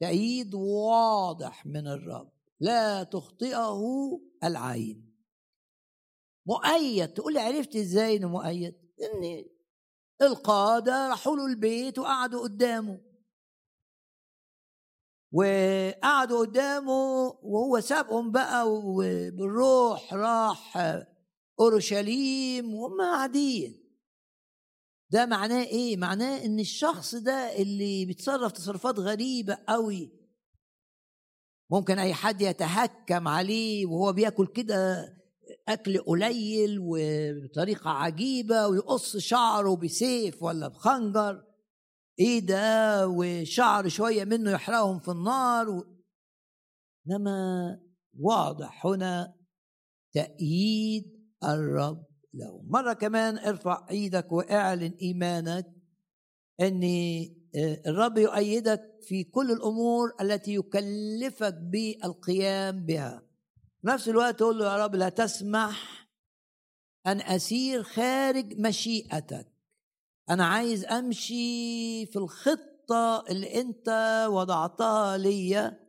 تأييد واضح من الرب. لا تخطئه العين. مؤيد. تقول لي عرفت إزاي إنه مؤيد؟ ان القادة راحوا له البيت وقعدوا قدامه. وقعدوا قدامه وهو سابهم بقى وبالروح راح أورشليم وهم قاعدين. ده معناه إيه؟ معناه إن الشخص ده اللي بيتصرف تصرفات غريبة قوي ممكن أي حد يتهكم عليه وهو بياكل كده أكل قليل وبطريقة عجيبة ويقص شعره بسيف ولا بخنجر. إيه ده؟ وشعر شوية منه يحرقهم في النار و... إنما واضح هنا تأييد الرب. له مرة كمان ارفع إيدك واعلن إيمانك إن آه، الرب يؤيدك في كل الأمور التي يكلفك بالقيام بها. نفس الوقت تقول له يا رب لا تسمح أن أسير خارج مشيئتك. أنا عايز أمشي في الخطة اللي أنت وضعتها ليا.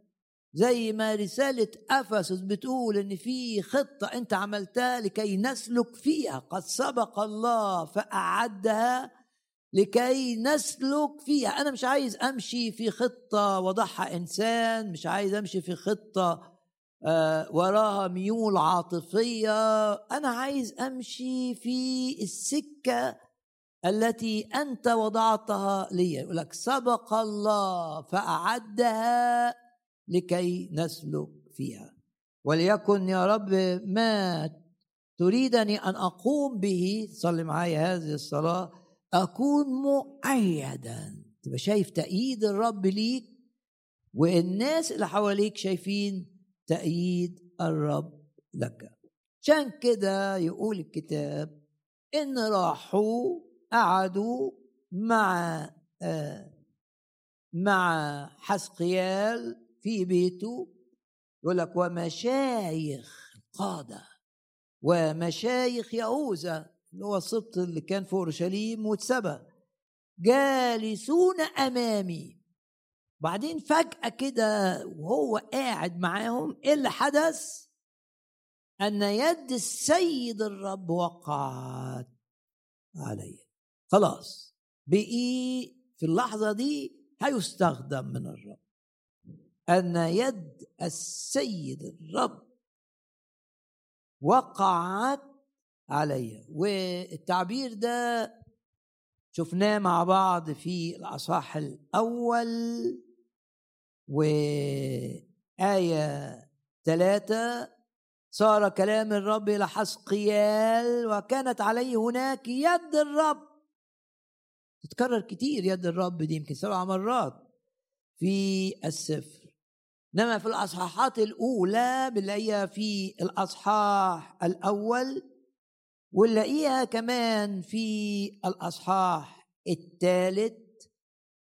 زي ما رسالة أفسس بتقول إن في خطة أنت عملتها لكي نسلك فيها. قد سبق الله فأعدها لكي نسلك فيها. أنا مش عايز أمشي في خطة وضعها إنسان مش عايز أمشي في خطة آه، وراها ميول عاطفية. أنا عايز أمشي في السكة التي أنت وضعتها لي. يقول لك سبق الله فأعدها لكي نسلك فيها. وليكن يا رب ما تريدني أن أقوم به صلي معايا هذه الصلاة أكون مؤيدا. تبقى شايف تأييد الرب ليك والناس اللي حواليك شايفين تأييد الرب لك. عشان كده يقول الكتاب إن راحوا قعدوا مع آه مع حسقيال في بيته يقول لك ومشايخ القادة ومشايخ يهوذا اللي هو السبط اللي كان في أورشليم واتسبى جالسون أمامي بعدين فجأة كده وهو قاعد معاهم إيه اللي حدث؟ أن يد السيد الرب وقعت عليه خلاص بقي في اللحظة دي هيستخدم من الرب. أن يد السيد الرب وقعت علي والتعبير ده شفناه مع بعض في الأصحاح الأول وآية ثلاثة صار كلام الرب إلى حسقيال وكانت عليه هناك يد الرب. تتكرر كتير يد الرب دي يمكن سبع مرات في السفر. إنما في الأصحاحات الأولى بنلاقيها في الأصحاح الأول ونلاقيها كمان في الأصحاح الثالث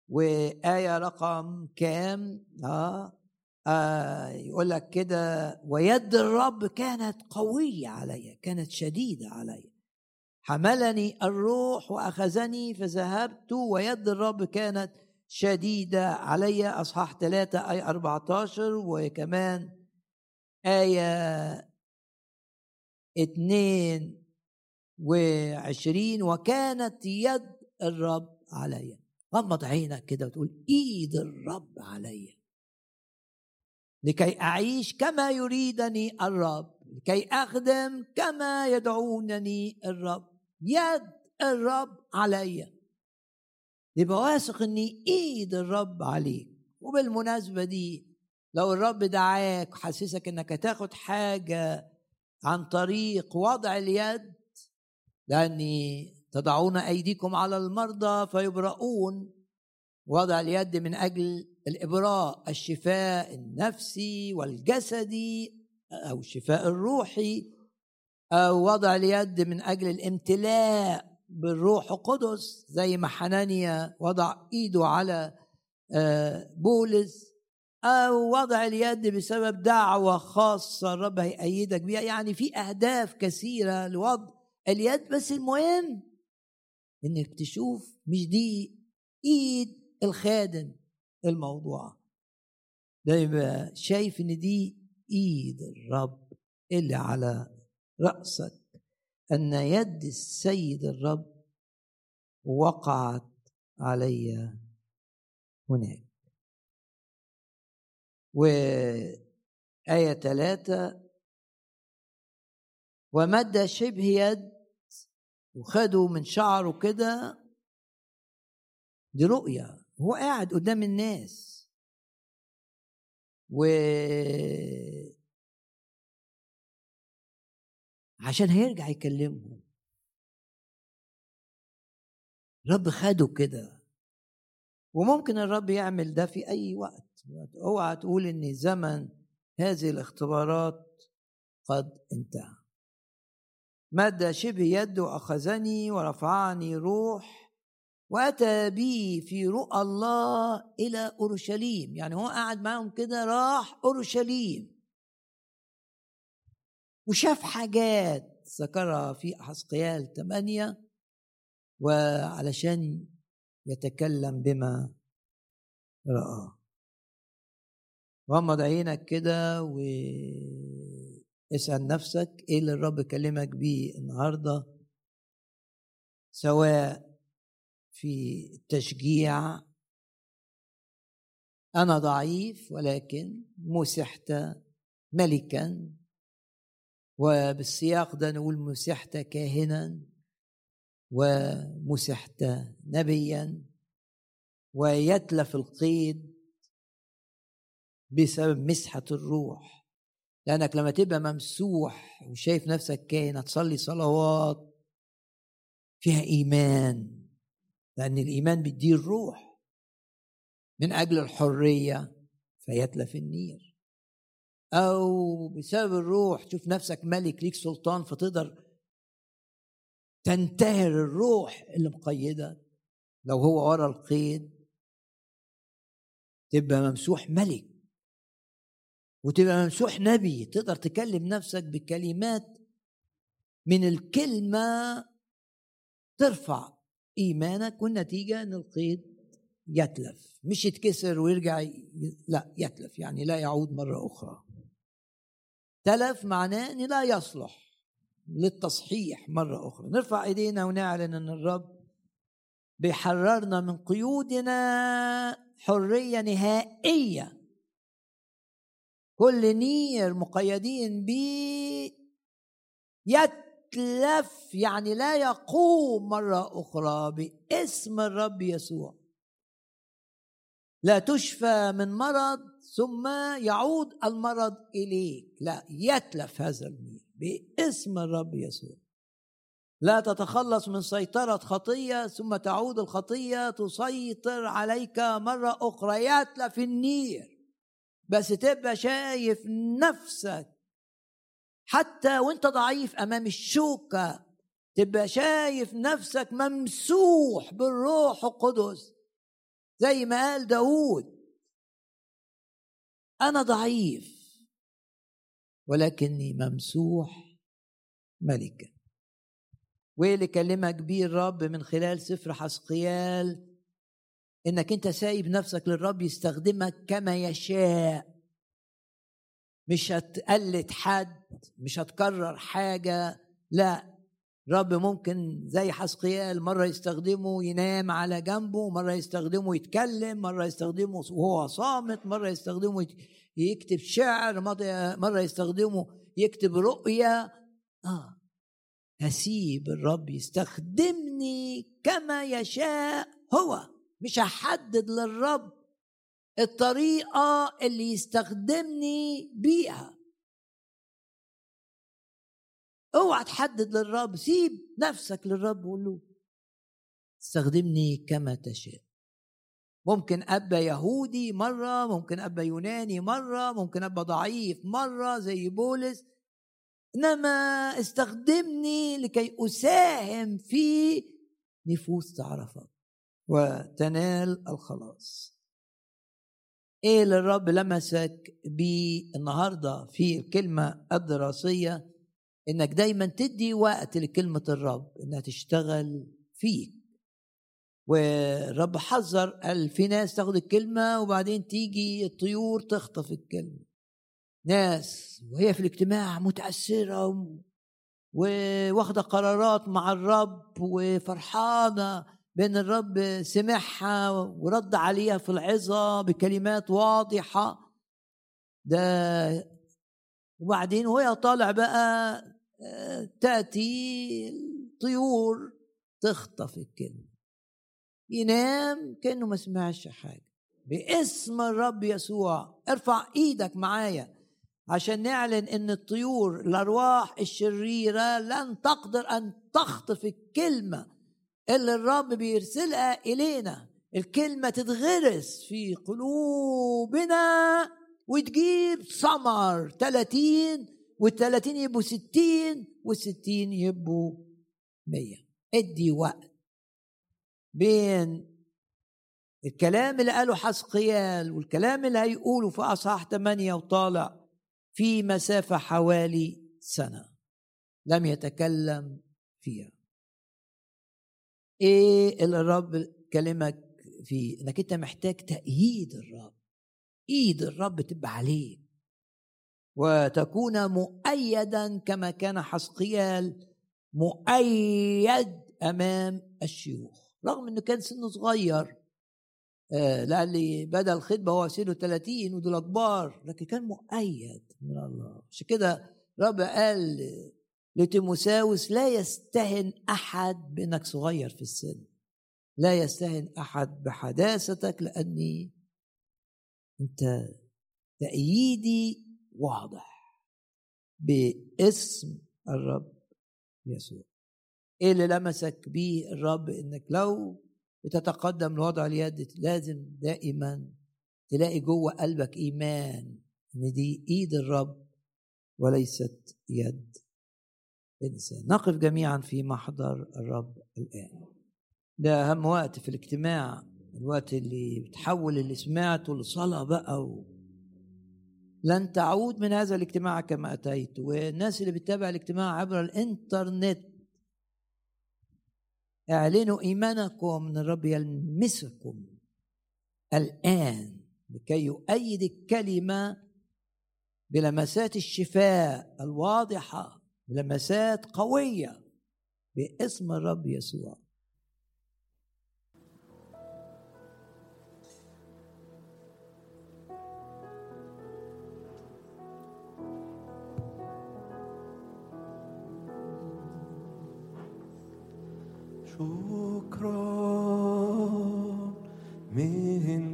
وآية رقم كام؟ آه, آه يقول لك كده ويد الرب كانت قوية علي كانت شديدة علي. حملني الروح وأخذني فذهبت ويد الرب كانت شديدة علي أصحاح ثلاثة آية 14 وكمان آية اثنين وعشرين وكانت يد الرب علي. غمض عينك كده وتقول إيد الرب عليا لكي أعيش كما يريدني الرب لكي أخدم كما يدعونني الرب. يد الرب عليا يبقى واثق إن إيد الرب عليك. وبالمناسبة دي لو الرب دعاك وحسسك إنك هتاخد حاجة عن طريق وضع اليد لأني تضعون أيديكم على المرضى فيبرؤون. وضع اليد من أجل الإبراء الشفاء النفسي والجسدي أو الشفاء الروحي. أو وضع اليد من أجل الامتلاء بالروح القدس زي ما حنانيا وضع إيده على آه، بولس. أو وضع اليد بسبب دعوة خاصة الرب هيأيدك بيها. يعني في أهداف كثيرة لوضع اليد بس المهم إنك تشوف مش دي إيد الخادم الموضوع. ده يبقى شايف إن دي إيد الرب اللي على رأسك أن يد السيد الرب وقعت علي هناك. وآية ثلاثة ومد شبه يد وخدوا من شعره كده دي رؤية هو قاعد قدام الناس. و عشان هيرجع يكلمهم. رب خده كده. وممكن الرب يعمل ده في أي وقت. اوعى تقول إن زمن هذه الاختبارات قد انتهى. مد شبه يده اخذني ورفعني روح وأتى بي في رؤى الله إلى أورشليم. يعني هو قاعد معاهم كده راح أورشليم. وشاف حاجات ذكرها في حسقيال ثمانية وعلشان يتكلم بما رآه. غمض عينك كده واسأل نفسك إيه اللي الرب كلمك بيه النهارده؟ سواء في التشجيع أنا ضعيف ولكن مسحت ملكا. وبالسياق ده نقول مسحت كاهنا ومسحت نبيا ويتلف القيد بسبب مسحة الروح. لأنك لما تبقى ممسوح وشايف نفسك كاهن هتصلي صلوات فيها إيمان. لأن الإيمان بيديه الروح. من أجل الحرية فيتلف النير. أو بسبب الروح تشوف نفسك ملك ليك سلطان فتقدر تنتهر الروح اللي مقيدك لو هو ورا القيد تبقى ممسوح ملك. وتبقى ممسوح نبي. تقدر تكلم نفسك بكلمات من الكلمة ترفع إيمانك والنتيجة أن القيد يتلف. مش يتكسر ويرجع. لا يتلف يعني لا يعود مرة أخرى. تلف معناه أن لا يصلح للتصحيح مرة أخرى. نرفع إيدينا ونعلن أن الرب بيحررنا من قيودنا حرية نهائية. كل نير مقيدين به يتلف يعني لا يقوم مرة أخرى باسم الرب يسوع. لا تشفى من مرض ثم يعود المرض إليك. لا يتلف هذا النير باسم الرب يسوع. لا تتخلص من سيطرة خطية ثم تعود الخطية تسيطر عليك مرة أخرى. يتلف النير بس تبقى شايف نفسك. حتى وأنت ضعيف أمام الشوكة تبقى شايف نفسك ممسوح بالروح القدس. زي ما قال داود. أنا ضعيف ولكني ممسوح ملكا. وإيه اللي كلمك بيه الرب من خلال سفر حسقيال؟ إنك أنت سايب نفسك للرب يستخدمك كما يشاء. مش هتقلد حد مش هتكرر حاجة لا. رب ممكن زي حسقيال مرة يستخدمه ينام على جنبه مرة يستخدمه يتكلم مرة يستخدمه وهو صامت مرة يستخدمه يكتب شعر مرة يستخدمه يكتب رؤية. آه. هسيب الرب يستخدمني كما يشاء هو. مش هحدد للرب الطريقة اللي يستخدمني بيها. أوعى تحدد للرب سيب نفسك للرب وقول له استخدمني كما تشاء. ممكن ابقى يهودي مرة ممكن ابقى يوناني مرة ممكن ابقى ضعيف مرة زي بولس إنما استخدمني لكي أساهم في نفوس تعرفك وتنال الخلاص. إيه اللي الرب لمسك بيه النهارده في الكلمة الدراسية؟ إنك دايما تدي وقت لكلمة الرب إنها تشتغل فيك. والرب حذر قال في ناس تاخد الكلمة وبعدين تيجي الطيور تخطف الكلمة. ناس وهي في الاجتماع متأثرة وواخده قرارات مع الرب وفرحانة بأن الرب سمعها ورد عليها في العظة بكلمات واضحة. ده وبعدين وهي طالع بقى تأتي الطيور تخطف الكلمة ينام كأنه ما سمعش حاجة. باسم الرب يسوع ارفع إيدك معايا عشان نعلن إن الطيور الأرواح الشريرة لن تقدر أن تخطف الكلمة اللي الرب بيرسلها إلينا. الكلمة تتغرس في قلوبنا وتجيب ثمر. 30 وال30 يبقوا 60 وال60 يبقوا 100 ادي وقت بين الكلام اللي قاله حسقيال والكلام اللي هيقوله في أصحاح 8 وطالع في مسافة حوالي سنة لم يتكلم فيها. إيه اللي الرب كلمك فيه؟ إنك أنت محتاج تأييد الرب. إيد الرب تبقى عليك. وتكون مؤيدا كما كان حسقيال مؤيد أمام الشيوخ. رغم إنه كان سنه صغير آه بدأ الخطبة هو سنه 30 ودول كبار لكن كان مؤيد من الله. عشان كده رب قال لتيموساوس لا يستهن أحد بأنك صغير في السن. لا يستهن أحد بحداثتك لأني أنت تأييدي واضح. باسم الرب يسوع. إيه اللي لمسك بيه الرب؟ إنك لو بتتقدم لوضع اليد لازم دائما تلاقي جوه قلبك إيمان إن دي إيد الرب وليست يد إنسان. نقف جميعا في محضر الرب الآن. ده أهم وقت في الاجتماع الوقت اللي بتحول اللي سمعته لصلاة بقى و... لن تعود من هذا الاجتماع كما أتيت. والناس اللي بتتابع الاجتماع عبر الإنترنت اعلنوا إيمانكم إن الرب يلمسكم الآن لكي يؤيد الكلمة بلمسات الشفاء الواضحة بلمسات قوية باسم الرب يسوع. شكرا. من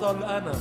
بطل أنا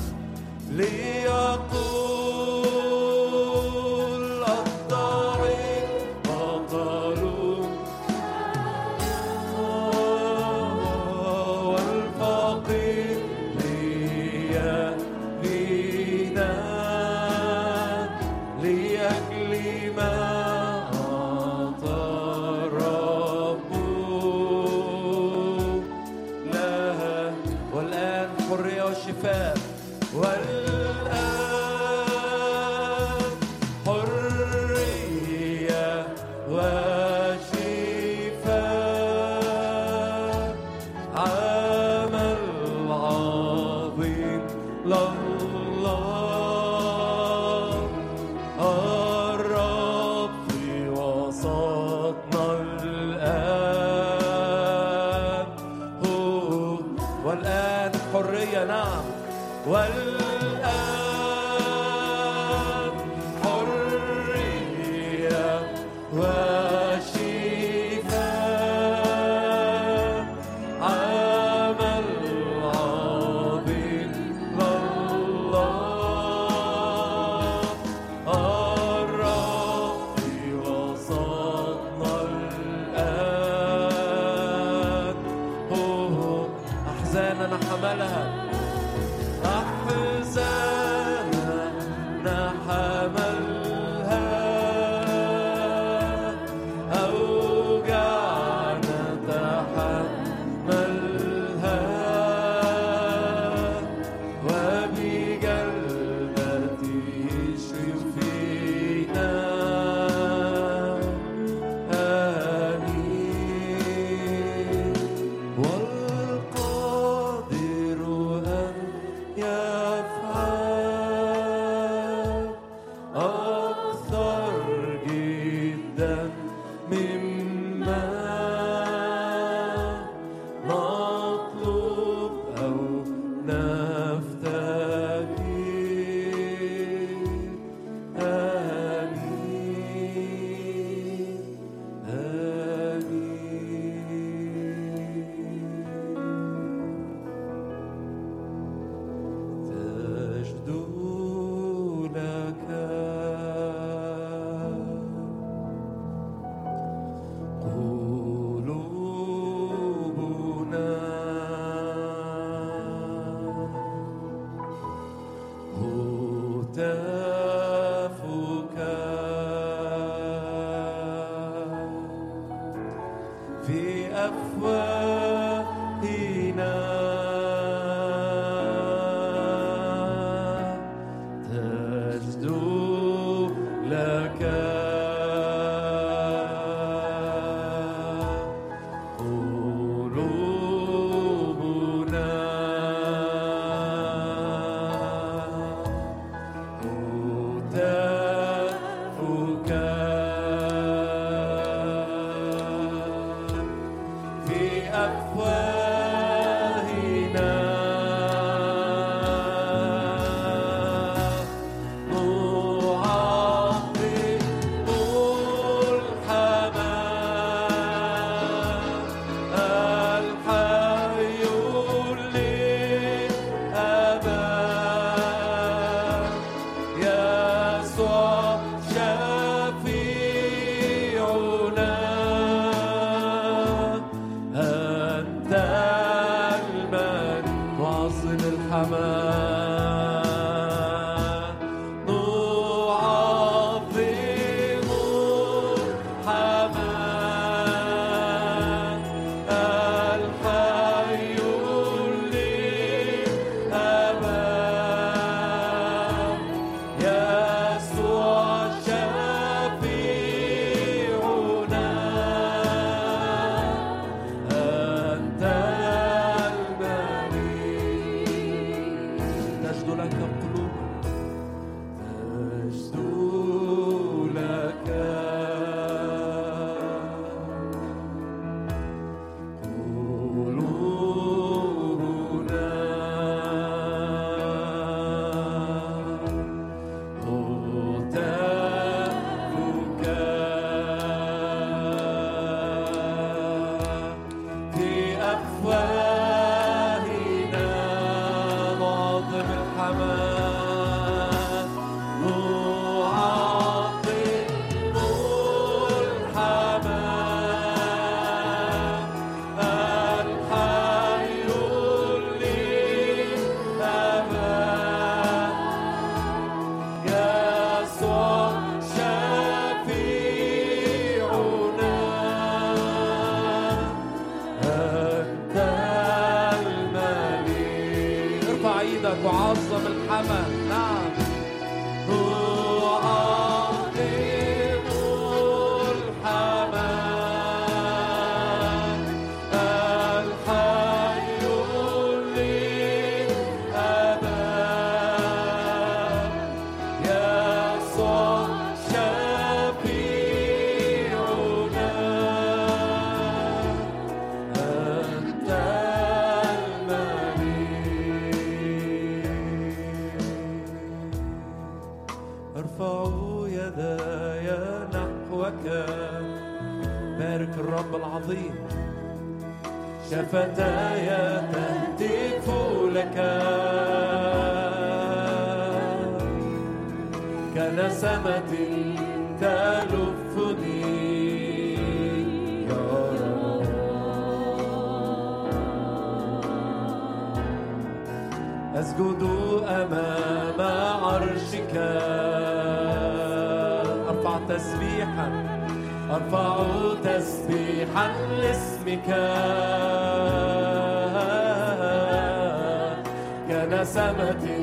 سمة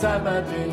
samedi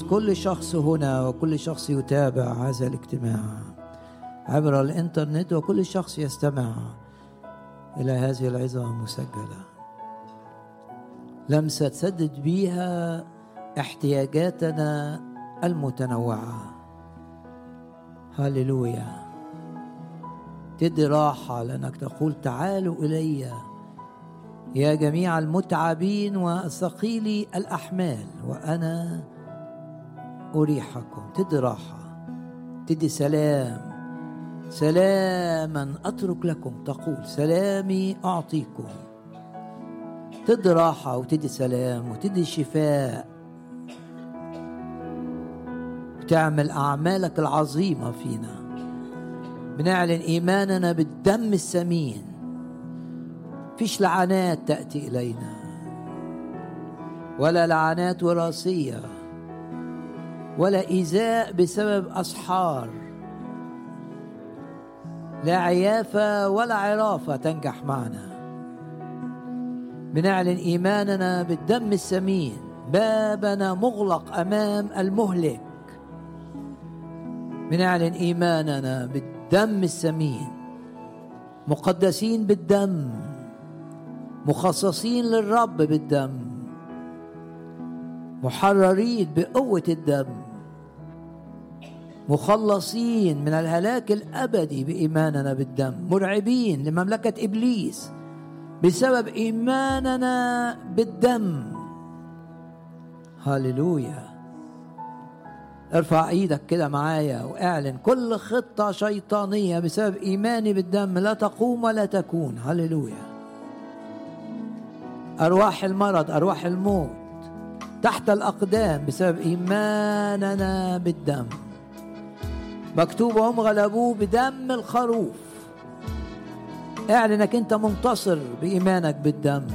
المس كل شخص هنا وكل شخص يتابع هذا الاجتماع عبر الإنترنت وكل شخص يستمع إلى هذه العظة المسجلة. لمسه تسدد بيها احتياجاتنا المتنوعة. هللويا. تدي راحة لأنك تقول تعالوا إلي يا جميع المتعبين وثقيلي الأحمال وأنا أريحكم تدي راحة تدي سلام. سلاما أترك لكم تقول سلامي أعطيكم. تدي راحة وتدي سلام وتدي شفاء. وتعمل أعمالك العظيمة فينا. بنعلن إيماننا بالدم الثمين فيش لعنات تأتي إلينا. ولا لعنات وراثية. ولا إيذاء بسبب أسحار لا عيافة ولا عرافة تنجح معنا. بنعلن إيماننا بالدم الثمين بابنا مغلق أمام المهلك. بنعلن إيماننا بالدم الثمين مقدسين بالدم مخصصين للرب بالدم محررين بقوة الدم. مخلصين من الهلاك الأبدي بإيماننا بالدم مرعبين لمملكة إبليس بسبب إيماننا بالدم. هللويا. ارفع إيدك كده معايا وأعلن كل خطة شيطانية بسبب إيماني بالدم لا تقوم ولا تكون. هللويا. أرواح المرض أرواح الموت تحت الأقدام بسبب إيماننا بالدم. مكتوب هم غلبوه بدم الخروف. اعلنك انت منتصر بإيمانك بالدم.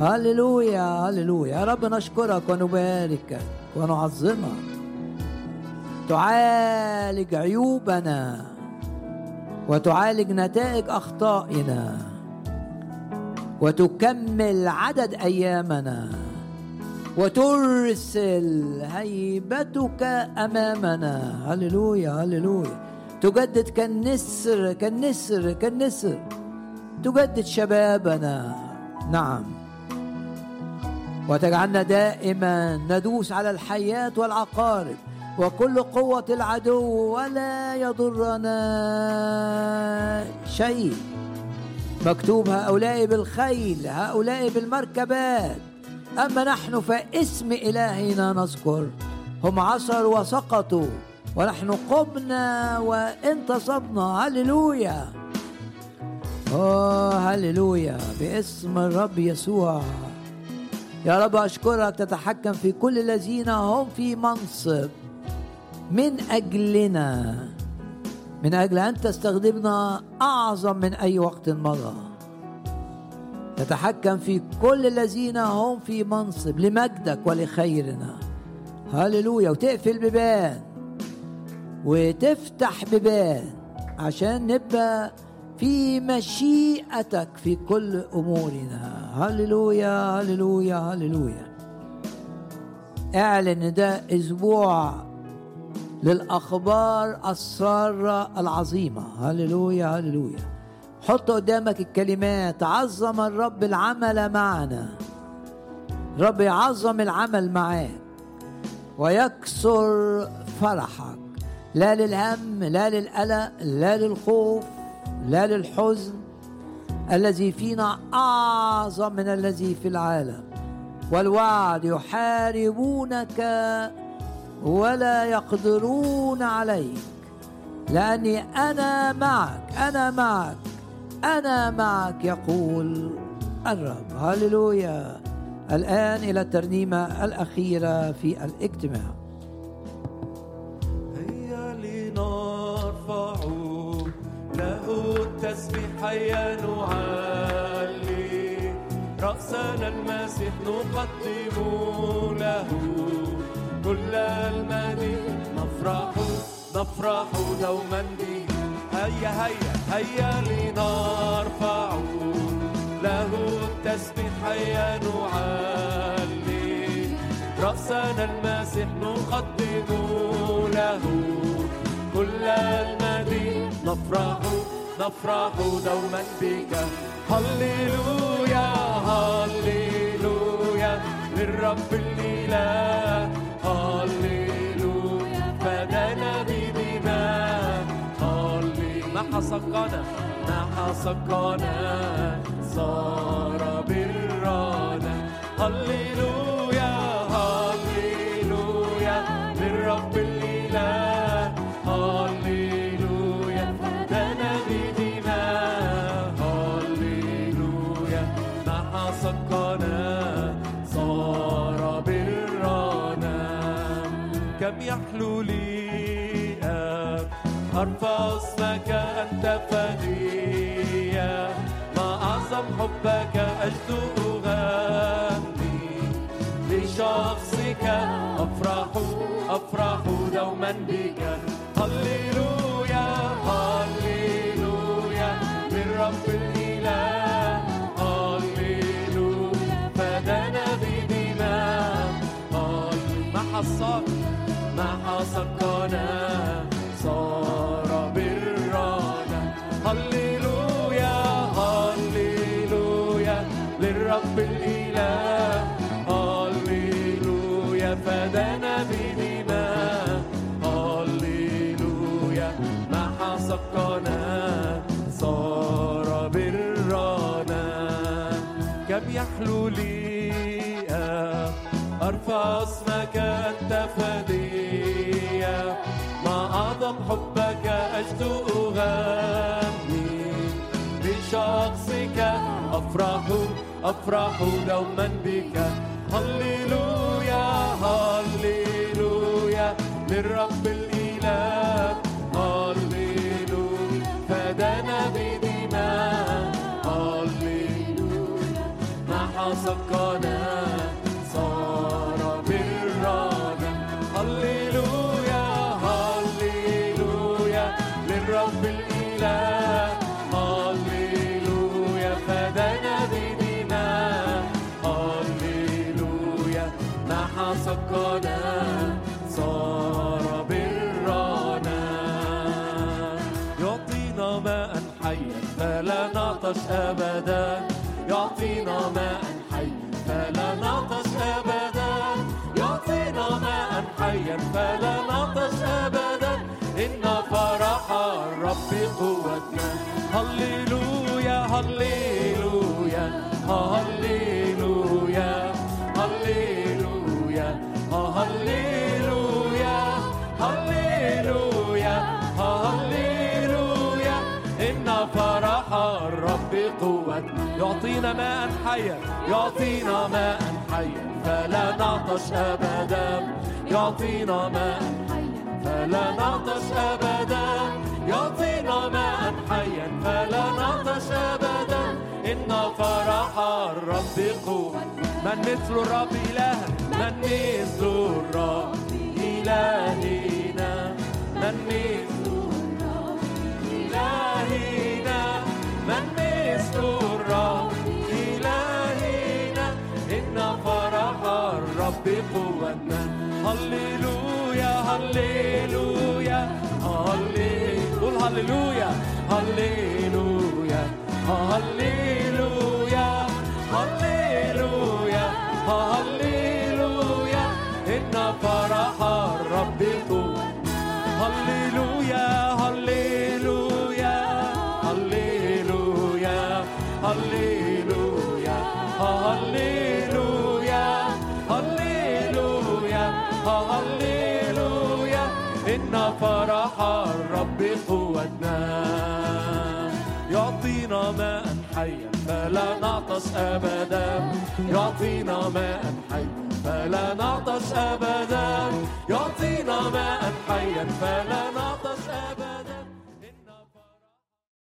هللويا هللويا. يا رب نشكرك ونباركك ونعظمك. تعالج عيوبنا وتعالج نتائج أخطائنا وتكمل عدد أيامنا. وترسل هيبتك أمامنا. هللويا هللويا. تجدد كالنسر كالنسر كالنسر. تجدد شبابنا. نعم. وتجعلنا دائما ندوس على الحيات والعقارب وكل قوة العدو ولا يضرنا شيء. مكتوب هؤلاء بالخيل هؤلاء بالمركبات. أما نحن فاسم إلهنا نذكر. هم عصروا وسقطوا ونحن قمنا وانتصبنا هللويا. اوه هللويا. باسم الرب يسوع. يا رب أشكرك. تتحكم في كل الذين هم في منصب. من أجلنا. من أجل أن تستخدمنا أعظم من أي وقت مضى تتحكم في كل الذين هم في منصب لمجدك ولخيرنا. هللويا. وتقفل بيبان وتفتح بيبان عشان نبقى في مشيئتك في كل أمورنا. هللويا هللويا هللويا. اعلن ده أسبوع للأخبار السارة العظيمة. هللويا هللويا. حط قدامك الكلمات عظم الرب العمل معنا. رب يعظم العمل معاك. ويكسر فرحك. لا للهم لا للقلق لا للخوف لا للحزن. الذي فينا أعظم من الذي في العالم. والوعد يحاربونك ولا يقدرون عليك. لأني أنا معك أنا معك. أنا معك يقول الرب. هللويا. الآن إلى الترنيمة الأخيرة في الاجتماع. هيا لنرفع له التسبيح. هيا نعلي رأسنا المسيح. نقدم له كل المجد نفرح نفرح دوما به. هيا هيا هيا لنرفع له التسبيح هيا نعلي. رأسنا المسيح نقدم له كل المجد. نفرح نفرح دوما بك. هللويا هللويا للرب الإله. هللويا ما حسقنا صار برانا هللويا هللويا للرب الإله. هللويا فدانا بدماء. هللويا ما حسقنا صار برانا كم أن أرفع اسمك أنت فدية ما أعظم حبك أجد أغني لشخصك أفرح أفرح دوما بك. هللويا هللويا. من رب الإله هللويا. فدانا بدماء ما حصاك ما حصاك قناه أرفع اسمك أنت فدية مع أعظم حبك أجد أغني. بشخصك أفرح أفرح دوما بك. هللويا هللويا للرب نعطش أبدا. يعطينا ماء حيا فلا نعطش أبدا. يعطينا ماء حيا فلا نعطش أبدا. إن فرح الرب قوتنا. هللويا هللويا. ماء حيا. يعطينا ماء حيا. فلا نعطش أبدا. يعطينا ماء فلا نعطش أبدا. يعطينا ماء حيا. فلا نعطش أبدا. إن فرح الرب قوة من مثل الرب إله من مثل الرب إلهنا من مثل إلهنا من مثل الرب إلهنا إن فرح الرب قوتنا. هللويا هللويا قول هللويا هللويا هللويا هللويا هللويا. إن فرح الرب قوتنا. يعطينا ماء حيا فلا نعطش أبدا. يعطينا ماء حيا فلا نعطش أبدا. يعطينا ماء حيا فلا نعطش